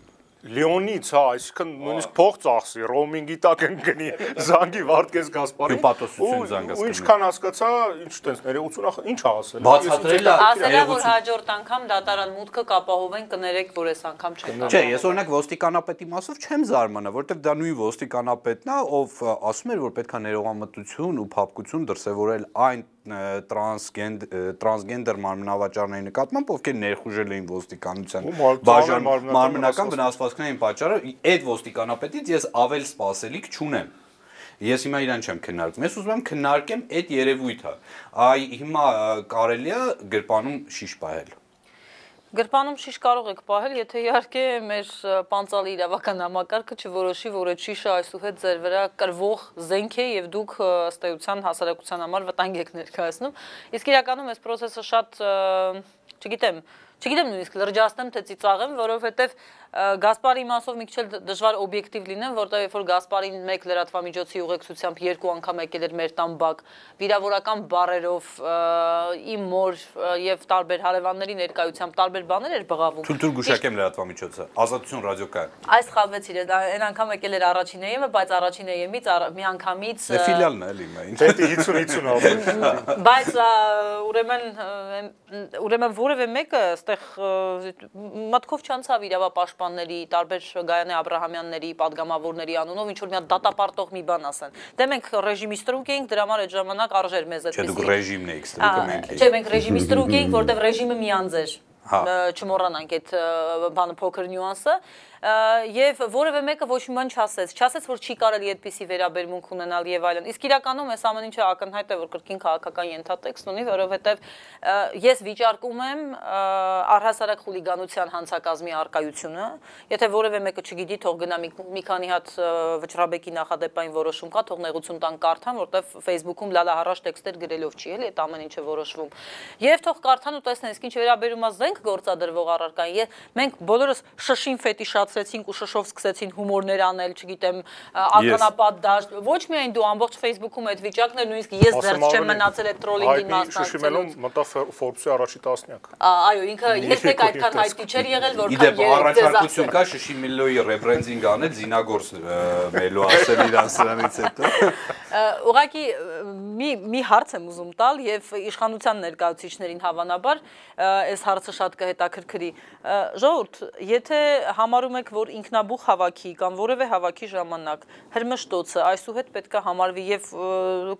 S2: Լեոնից, հա, այսինքն նույնիսկ փող ծախսի, ռոմինգի տակ ընկնի զանգի Վարդգես Գասպարին։
S1: Հպատոսություն զանգած
S2: Ու ինչքան հասկացա, ինչ տենց 80 ինչ ա ասել։
S1: Բացատրել է
S4: ասելա որ հաջորդ անգամ դատարան մուտքը կապահովեն կներեք որ այս անգամ չեն
S1: Չէ, ես օրինակ ոստիկանապետի մասով չեմ զարմանա, որովհետև դա նույն ոստիկանապետն է, ով ասում էր, որ պետքա ներողամտություն ու փափկություն դրսևորել այն տրանսգենդ տրանսգենդեր մարմնավաճառների նկատմամբ, ովքեր ներխուժել էին ոստիկանության բաժան մարմնական վնասվածքներին պատճառը, այդ ոստիկանապետից ես ավել սпасելիք չունեմ ես հիմա իրան չեմ քննարկում։ Ես ուզում եմ քննարկեմ այդ երևույթը։ Այ հիմա կարելի է գրպանում շիշ պահել։
S4: Գրպանում շիշ կարող եք պահել, եթե իհարկե մեր պանցալի իրավական համակարգը չորոշի, որ այդ շիշը այսուհետ ձեր վրա կրվող զենք է եւ դուք ըստ էության հասարակության համար վտանգ եք ներկայացնում։ Իսկ իրականում այս process-ը շատ, չգիտեմ, չգիտեմ նույնիսկ լրջացնեմ թե ծիծաղեմ, որովհետեւ Գասպարի մասով մի քիչ դժվար օբյեկտիվ լինեմ, որտեղ երբ որ Գասպարին մեկ լրատվամիջոցի ուղեկցությամբ երկու անգամ եկել էր մեր տան բակ, վիրավորական բարերով իմ մոր եւ տարբեր հարևանների ներկայությամբ տարբեր բաներ էր բղավում։
S1: Թույլ գուշակեմ լրատվամիջոցը, Ազատություն ռադիոկայան։
S4: Այս խավեցիր է, այն անգամ եկել էր առաջին էյեմը, բայց առաջին էյեմից մի անգամից
S1: Դե ֆիլիալն է էլի մայն։
S2: Դե 50-50 ավ։
S4: Բայց ուրեմն ուրեմն որևէ մեկը այստեղ մտքով չանցավ իրավապաշտ պաշտպանների, տարբեր Գայանե Աբրահամյանների, падգամավորների անունով ինչ որ մի հատ դատապարտող մի բան ասեն։ Դե մենք ռեժիմի ստրուկ էինք, դրա համար այդ ժամանակ արժեր մեզ այդպես։
S1: Չէ, դուք ռեժիմն էիք ստրուկը մենք էինք։
S4: Չէ, մենք ռեժիմի ստրուկ էինք, որտեղ ռեժիմը միանձ էր
S1: հա։
S4: չմոռանանք այդ բանը փոքր նյուանսը եւ որևէ մեկը ոչ մի բան չասեց, չասեց որ չի կարելի այդպիսի վերաբերմունք ունենալ եւ այլն։ Իսկ իրականում այս ամեն ինչը ակնհայտ է որ կրկին քաղաքական ենթատեքստ ունի, որովհետեւ ես վիճարկում եմ առհասարակ խուլիգանության հանցակազմի արկայությունը, եթե որևէ մեկը չգիտի, թող գնա մի, քանի հատ վճռաբեկի նախադեպային որոշում կա, թող նեղություն տան կարդան, որտեվ Facebook-ում լալահարաշ տեքստեր գրելով չի էլի այդ ամեն ինչը որոշվում։ Եվ թող կարդան ու տեսնեն, իսկ ինչ վերաբերում է զենք գործադրվող առարկային, մենք բոլորս շշին ֆետիշ բացրեցինք ու շշով սկսեցին հումորներ անել, չգիտեմ, ականապատ դաշտ։ Ոչ միայն դու ամբողջ Facebook-ում այդ վիճակն էր, նույնիսկ ես դեռ չեմ մնացել այդ տրոլինգին մասնակցել։
S2: Շշիմելում մտա Forbes-ի առաջի տասնյակ։
S4: Այո, ինքը երբեք <laughs> այդքան հայտնի չէր եղել, որքան
S1: երեք առաջարկություն կա Շշիմելոյի ռեբրենդինգ անել Զինագորս մելո ասել իրան սրանից հետո։ <laughs>
S4: Ուղղակի մի մի հարց եմ ուզում տալ եւ իշխանության ներկայացուցիչներին հավանաբար այս հարցը շատ կհետաքրքրի։ Ժողովուրդ, եթե համարում եք, որ ինքնաբուխ հավաքի կամ որևէ հավաքի ժամանակ հրմշտոցը այսուհետ պետքա համարվի եւ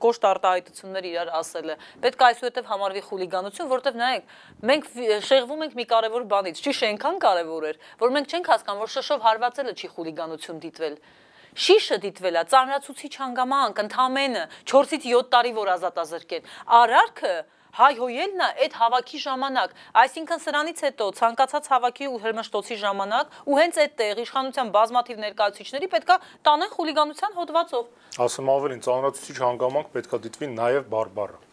S4: կոշտ արտահայտություններ իրար ասելը։ Պետք է այսուհետև համարվի խուլիգանություն, որտեվ նայեք, մենք շեղվում ենք մի կարևոր բանից։ Չի շենքան կարևոր էր, որ մենք չենք հասկանում, որ շշով հարվածելը չի խուլիգանություն դիտվել շիշը դիտվել է ծանրացուցիչ հանգամանք ընդամենը 4-ից 7 տարի որ ազատազրկեն արարքը հայհոյելն է այդ հավաքի ժամանակ, այսինքն սրանից հետո ցանկացած հավաքի ու հրմշտոցի ժամանակ ու հենց այդտեղ իշխանության բազմաթիվ ներկայացուցիչների պետքա տանեն խուլիգանության հոդվածով։
S2: Ասում ավելին, ծանրացուցիչ հանգամանք պետքա դիտվի նաև բարբառը։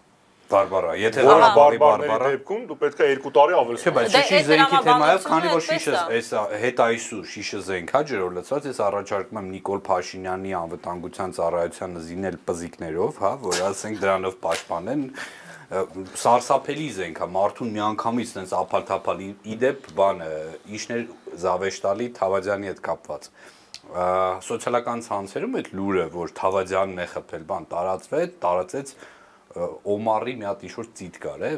S1: Բարբարա, եթե
S2: դա բարբարների դեպքում դու պետք է 2 տարի ավել։
S1: Չէ, բայց շիշի զենքի թեմայով, քանի որ շիշը այս հետ այսու շիշը զենք հա ջրով լցված, ես առաջարկում եմ Նիկոլ Փաշինյանի անվտանգության ծառայությանը զինել պզիկներով, հա, որ ասենք դրանով պաշտպանեն սարսափելի զենք է մարդուն միանգամից տենց ափալ-թափալ իդեպ բանը իշներ զավեշտալի Թավադյանի հետ կապված սոցիալական ցանցերում այդ լուրը որ Թավադյանն է խփել բան տարածվեց տարածեց Օմարի մի հատ ինչ-որ ծիտ կար է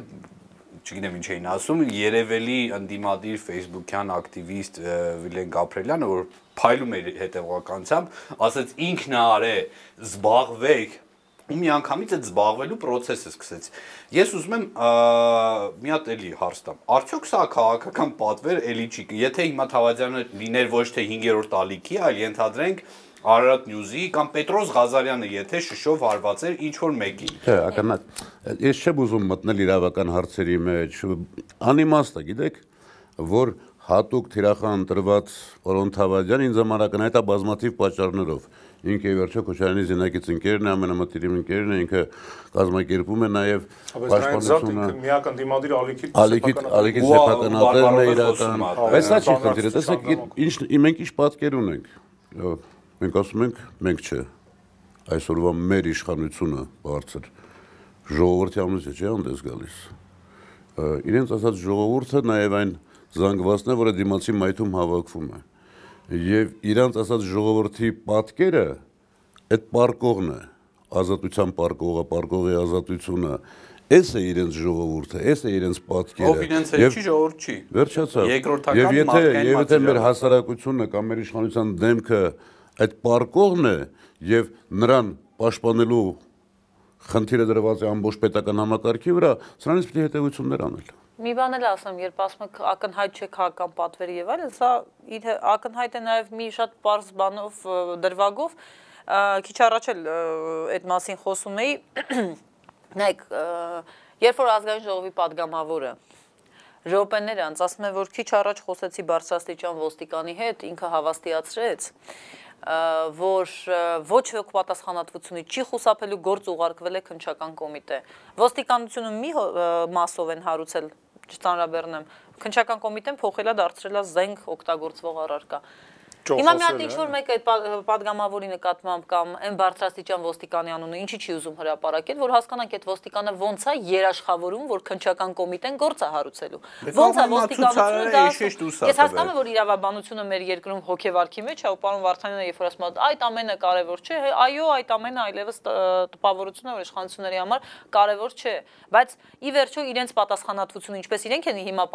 S1: չգիտեմ ինչ էին ասում երևելի ընդդիմադիր Facebook-յան ակտիվիստ Վիլեն Գաբրելյանը որ փայլում էր հետևողականությամբ ասաց ինքն արե զբաղվեք ու մի անգամից այդ զբաղվելու process-ը սկսեց։ Ես ուզում եմ մի հատ էլի հարց տամ։ Արդյոք սա քաղաքական պատվեր էլի չի։ Եթե հիմա Թավադյանը լիներ ոչ թե 5-րդ ալիքի, այլ ենթադրենք Արարատ Նյուզի կամ Պետրոս Ղազարյանը եթե շշով հարված էր ինչ որ մեկին։
S3: Չէ, ականատ։ Ես չեմ ուզում մտնել իրավական հարցերի մեջ։ Անիմաստ է, գիտեք, որ հատուկ թիրախան տրված Օրոն Թավադյան ինձ համար ակնհայտ է բազմաթիվ պատճառներով ինքը վերջո Քոչարյանի զինակից ընկերն է, ամենամտիրիմ ընկերն է, ինքը կազմակերպում է նաև
S2: պաշտպանությունը։ Միակ ընդդիմադիր ալիքի
S3: ալիքի ալիքի սեփականատերն է իրական։ Բայց սա չի խնդիրը, տեսեք, ինչ մենք ինչ պատկեր ունենք։ Մենք ասում ենք, մենք չէ։ Այսօրվա մեր իշխանությունը բարձր ժողովրդի ամուսը չէ անդես գալիս։ Իրենց ասած ժողովուրդը նաև այն զանգվածն է, որը դիմացի մայթում հավաքվում է։ Եվ իրանց ասած ժողովրդի պատկերը այդ պարկողն է, ազատության պարկողը, պարկողի ազատությունը, Էս է իրենց ժողովուրդը, էս է իրենց պատկերը։
S1: Ով իրենց հետ չի ժողովուրդ չի։
S3: Վերջացավ։
S1: Երկրորդական
S3: Եվ եթե եւ եթե մեր հասարակությունը կամ մեր իշխանության դեմքը այդ պարկողն է եւ նրան պաշտպանելու խնդիրը դրված է ամբողջ պետական համակարգի վրա, սրանից պետք է հետեւություններ անել։
S4: Մի բան էլ ասեմ, երբ ասում եք ակնհայտ չեք հական պատվերը եւ այլն, սա իր ակնհայտ է նաեւ մի շատ པարզ բանով դրվագով քիչ առաջ էլ այդ մասին խոսում էի։ <clears throat> Նայեք, երբ որ ազգային ժողովի падգամավորը ռոպեներ անց ասում է, որ քիչ առաջ խոսեցի Բարսաստիճան ոստիկանի հետ, ինքը հավաստիացրեց, որ ոչ ոք պատասխանատվությունը չի խուսափելու գործ ուղարկվել է քնչական կոմիտե։ Ոստիկանությունը մի մասով են հարուցել չծանրաբեռնեմ։ Քնչական կոմիտեն փոխելա դարձրելա զենք օգտագործվող առարկա։ Հիմա մի հատ ինչ-որ մեկ այդ падգամավորի նկատմամբ կամ այն բարձրաստիճան ոստիկանի անունը ինչի չի ուզում հրապարակել, որ հասկանանք այդ ոստիկանը ոնց է երաշխավորում, որ քնչական կոմիտեն գործ է հարուցելու։ Ոնց է ոստիկանությունը դա։ Ես հասկանում եմ, որ իրավաբանությունը մեր երկրում հոգեվարքի մեջ է, ու պարոն Վարդանյանը երբ որ ասում է, այդ ամենը կարևոր չէ, այո, այդ ամենը այլևս տպավորություն է, որ իշխանությունների համար կարևոր չէ, բայց ի վերջո իրենց պատասխանատվությունը ինչպես իրենք են հիմա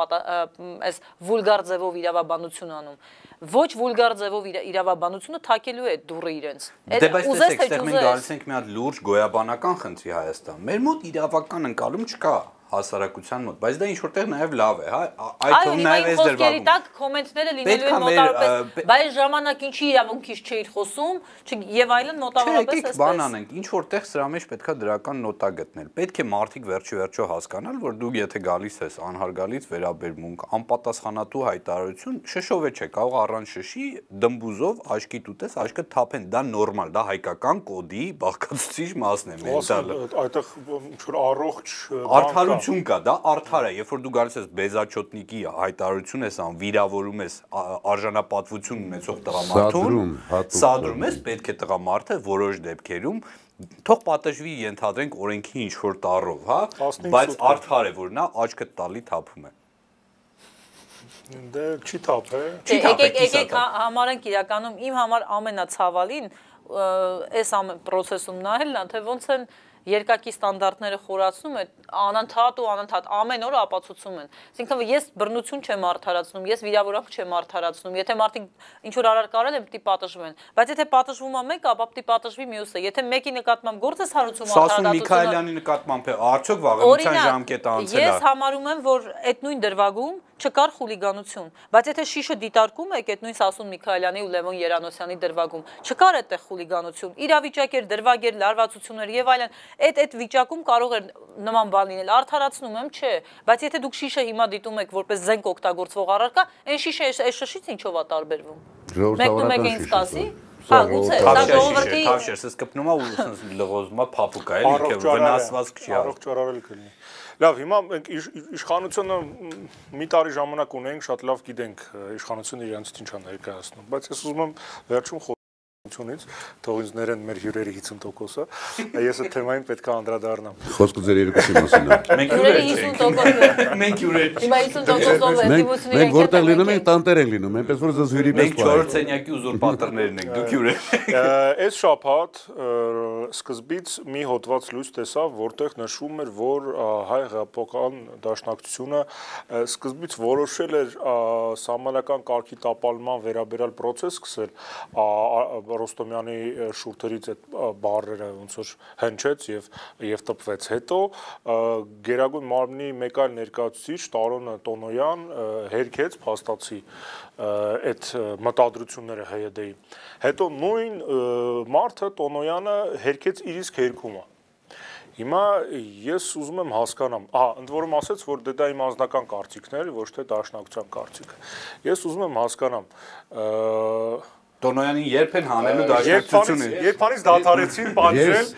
S4: այս վուլգար ձևով իրավաբանություն անում ոչ վուլգար ձևով իրավաբանությունը թակելու է դուրը իրենց։
S1: Դե բայց տեսեք, այստեղ մենք գալիս ենք մի հատ լուրջ գոյաբանական խնդրի Հայաստան։ Մեր մոտ իրավական ընկալում չկա հասարակության մոտ, բայց դա ինչ որտեղ նաև լավ է, հա,
S4: այդ թվում նաև էս դրվագում։ Այո, տակ կոմենտները լինելու են մոտավորապես, բայց ժամանակ ինչի իրավունքից չէիր խոսում, եւ այլն մոտավորապես
S1: էսպես։ Չէ, բան անենք, ինչ որտեղ սրա մեջ պետքա դրական նոտա գտնել։ Պետք է մարդիկ վերջի վերջո հասկանալ, որ դու եթե գալիս ես անհարգալից վերաբերմունք, անպատասխանատու հայտարարություն, շշով է չէ, կարող առանց շշի դմբուզով աչքի տուտես, աչքը թափեն, դա նորմալ, դա հայկական կոդի բաղկացուցիչ մասն է մենտալը։
S2: Այդտեղ ինչ որ առողջ
S1: արդարություն Արդյունք կա, դա արդար է, երբ որ դու գալիս ես բեզաչոտնիկի հայտարարություն ես անում, վիրավորում ես արժանապատվություն ունեցող տղամարդուն, սադրում ես, պետք է տղամարդը որոշ դեպքերում թող պատժվի ենթադրենք օրենքի ինչ որ տառով, հա, բայց արդար է, որ նա աչքը տալի թափում է։
S2: Դե չի թափ է։
S4: Չի թափ է։ Եկեք եկեք համարենք իրականում իմ համար ամենացավալին այս ամեն process-ում նայելն է, թե ոնց են երկակի ստանդարտները խորացնում է, անընդհատ ու անընդհատ ամեն օր ապացուցում են։ Այսինքն ես բռնություն չեմ արդարացնում, ես վիրավորանք չեմ արդարացնում։ Եթե մարդիկ ինչ որ արար կարել են, պիտի պատժվեն։ Բայց եթե պատժվում է մեկը, ապա պիտի պատժվի մյուսը։ Եթե մեկի նկատմամբ գործ ես հարուցում
S1: արդարացումը, Սասուն Միքայելյանի նկատմամբ է, արդյոք վաղեմիության ժամկետը անցել
S4: է։ Ես համարում եմ, որ այդ նույն դրվագում չկար խուլիգանություն, բայց եթե շիշը դիտարկում եք այդ նույն Սասուն Միքայելյանի ու Լևոն Երանոսյանի դրվագում, չկար այդտեղ խուլիգանություն, իրավիճակ էր, դրվագ էր, լարվածություններ եւ այլն, այդ այդ վիճակում կարող էր նման բան լինել։ Արդարացնում եմ, չէ, բայց եթե դուք շիշը հիմա դիտում եք որպես զենք օգտագործվող առարկա, այն շիշը այս շշից ինչով է տարբերվում։ Մեկն ու մեկը ինձ կասի, Հա, գուցե, դա ժողովրդի
S1: Թավշերս կպնում է ու լղոզում է փափուկա էլի, վնասված չի
S2: առողջ ճարարել կլինի։ Լավ, հիմա մենք իշխանությունը մի տարի ժամանակ ունենք, շատ լավ գիտենք իշխանությունը իրենց ինչ է ներկայացնում, բայց ես ուզում եմ վերջում ությունից, թող ինձ ներեն մեր հյուրերի 50%-ը։ Ես այդ թեմային պետք է անդրադառնամ։
S3: Խոսքը ձեր երկուսի մասին է։
S1: Մենք հյուրեր ենք։ Մենք հյուրեր։
S4: Հիմա 50%-ով էտիվությունը
S3: Մենք որտեղ լինում ենք, տանտեր ենք լինում, այնպես որ զզ հյուրի պես
S1: Մենք 4 սենյակի ուզուրպատորներն ենք, դուք հյուրեր։
S2: Այս շաբաթ սկզբից մի հոդված լույս տեսա, որտեղ նշվում էր, որ հայ հեղափոխական դաշնակցությունը սկզբից որոշել էր սահմանական կարգի տապալման վերաբերյալ process սկսել Ռոստոմյանի շուրթերից այդ բառերը ոնց որ հնչեց եւ եւ տպվեց հետո Գերագույն մարմնի մեկ այլ ներկայացուցիչ Տարոնը Տոնոյան հերքեց փաստացի այդ մտադրությունները ՀՅԴ-ի հետո նույն մարդը Տոնոյանը հերքեց իր իսկ հերքումը Հիմա ես ուզում եմ հասկանամ, ահա, ընդ որում ասեց, որ դե դա իմ անձնական կարծիքն էր, ոչ թե դաշնակցության կարծիքը։ Ես ուզում եմ հասկանամ,
S1: Տոնոյանին երբ են հանելու դաշնակցությունը։
S2: Երբանից դադարեցին պատժել,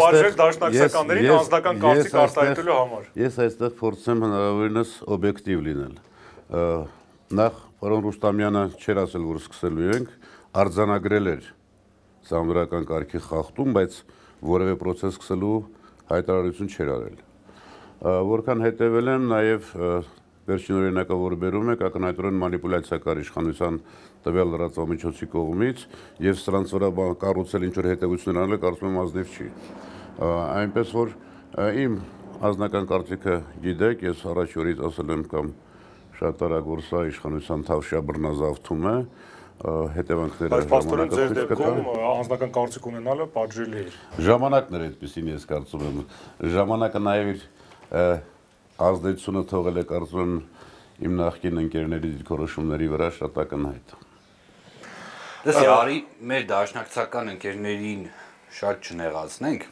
S2: պատժել դաշնակցականներին անձնական կարծիք արտահայտելու համար։
S3: Ես այստեղ փորձեմ հնարավորինս օբյեկտիվ լինել։ Նախ պարոն Ռուստամյանը չեր ասել, որ սկսելու ենք, արձանագրել էր սամրական կարգի խախտում, բայց որևէ process սկսելու հայտարարություն չէր արել։ Որքան հետևել եմ նաև վերջին օրինակը, որ բերում եք, ակնհայտորեն մանիպուլյացիա կար իշխանության տվյալ լրատվամիջոցի կողմից եւ սրանց վրա կառուցել ինչ որ հետեւություններ անել, կարծում եմ ազնիվ չի։ Այնպես որ իմ ազնական կարծիքը գիտեք, ես առաջ օրից ասել եմ կամ շատ արագորսա իշխանության թավշյա բռնազավթում է հետևանքները
S2: ժամանակը ձեր դեպքում անձնական կարծիք ունենալը պատժելի է։
S3: Ժամանակն էր այդպեսին ես կարծում եմ։ Ժամանակը նաև իր ազդեցությունը թողել է կարծում եմ իմ նախկին ընկերների դիրքորոշումների վրա շատ ակնհայտ։
S1: Դες արի մեր դաշնակցական ընկերներին շատ չնեղացնենք։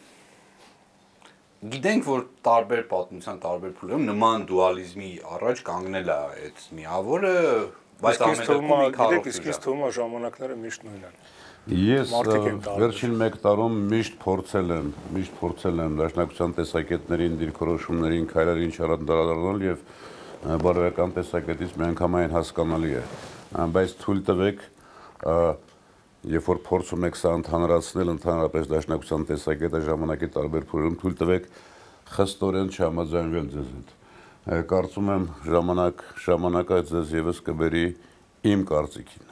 S1: Գիտենք, որ տարբեր պատմության տարբեր փուլերում նման դուալիզմի առաջ կանգնել է այդ միավորը,
S2: բայց ամենը գիտեք, իսկ ինձ թվում է ժամանակները միշտ նույնն են։
S3: Ես վերջին 1 տարում միշտ փորձել եմ, միշտ փորձել եմ դաշնակցության տեսակետներին, դիրքորոշումներին, քայլերին չարանդարարել եւ բարոյական տեսակետից միանգամայն հասկանալի է։ Բայց թույլ տվեք, երբ որ փորձում եք սա ընդհանրացնել ընդհանրապես դաշնակցության տեսակետը ժամանակի տարբեր փուլերում, թույլ տվեք խստորեն չհամաձայնվել ձեզ հետ։ Կարծում եմ ժամանակ ժամանակը ձեզ եւս կբերի իմ կարծիքին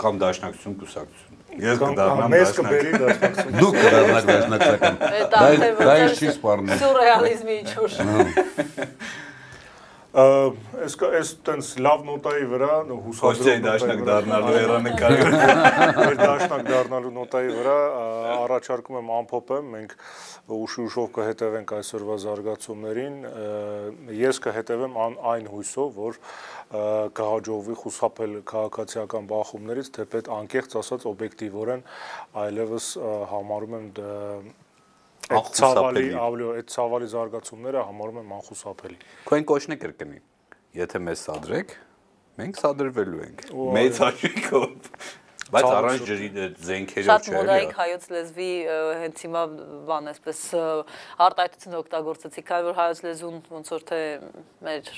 S1: կամ դաշնակցություն կուսակցություն։
S2: Ես կդառնամ դաշնակցություն։
S3: Դուք կդառնաք դաշնակցական։ Դա դա չի սպառնում։
S4: Սուրռեալիզմի ինչ-որ։
S2: Այս այս տենց լավ նոտայի վրա
S1: հուսադրում դաշնակ դառնալու հերանեկարը։
S2: Մեր դաշնակ դառնալու նոտայի վրա առաջարկում եմ ամփոփեմ, մենք ուշի ուշով կհետևենք այսօրվա զարգացումներին։ Ես կհետևեմ այն հույսով, որ կհաջողվի խուսափել քաղաքացիական բախումներից, թեպետ անկեղծ ասած օբյեկտիվորեն այլևս համարում եմ ցավալի ավլո այդ ցավալի զարգացումները համարում եմ անխուսափելի։
S1: Քույն կոչն է կրկնի։ Եթե մեզ սադրեք, մենք սադրվելու ենք։ Մեծ հաշվիկով։ Բայց առանց ջրի զենքերով չէ։
S4: Շատ մոդայիկ հայոց լեզվի հենց հիմա բան այսպես արտահայտություն օգտագործեցի, քանի որ հայոց լեզուն ոնց որ թե մեր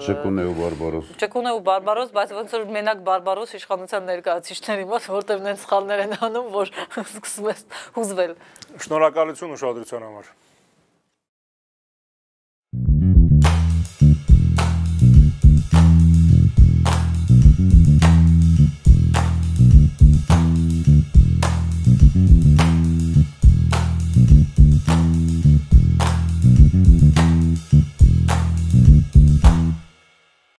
S3: Չկունե ու բարբարոս։
S4: Չկունե ու բարբարոս, բայց ոնց որ մենակ բարբարոս իշխանության ներկայացիչների մոտ, որտեղ նենց սխալներ են անում, որ <laughs> սկսում է հուզվել։
S2: Շնորհակալություն ուշադրության համար։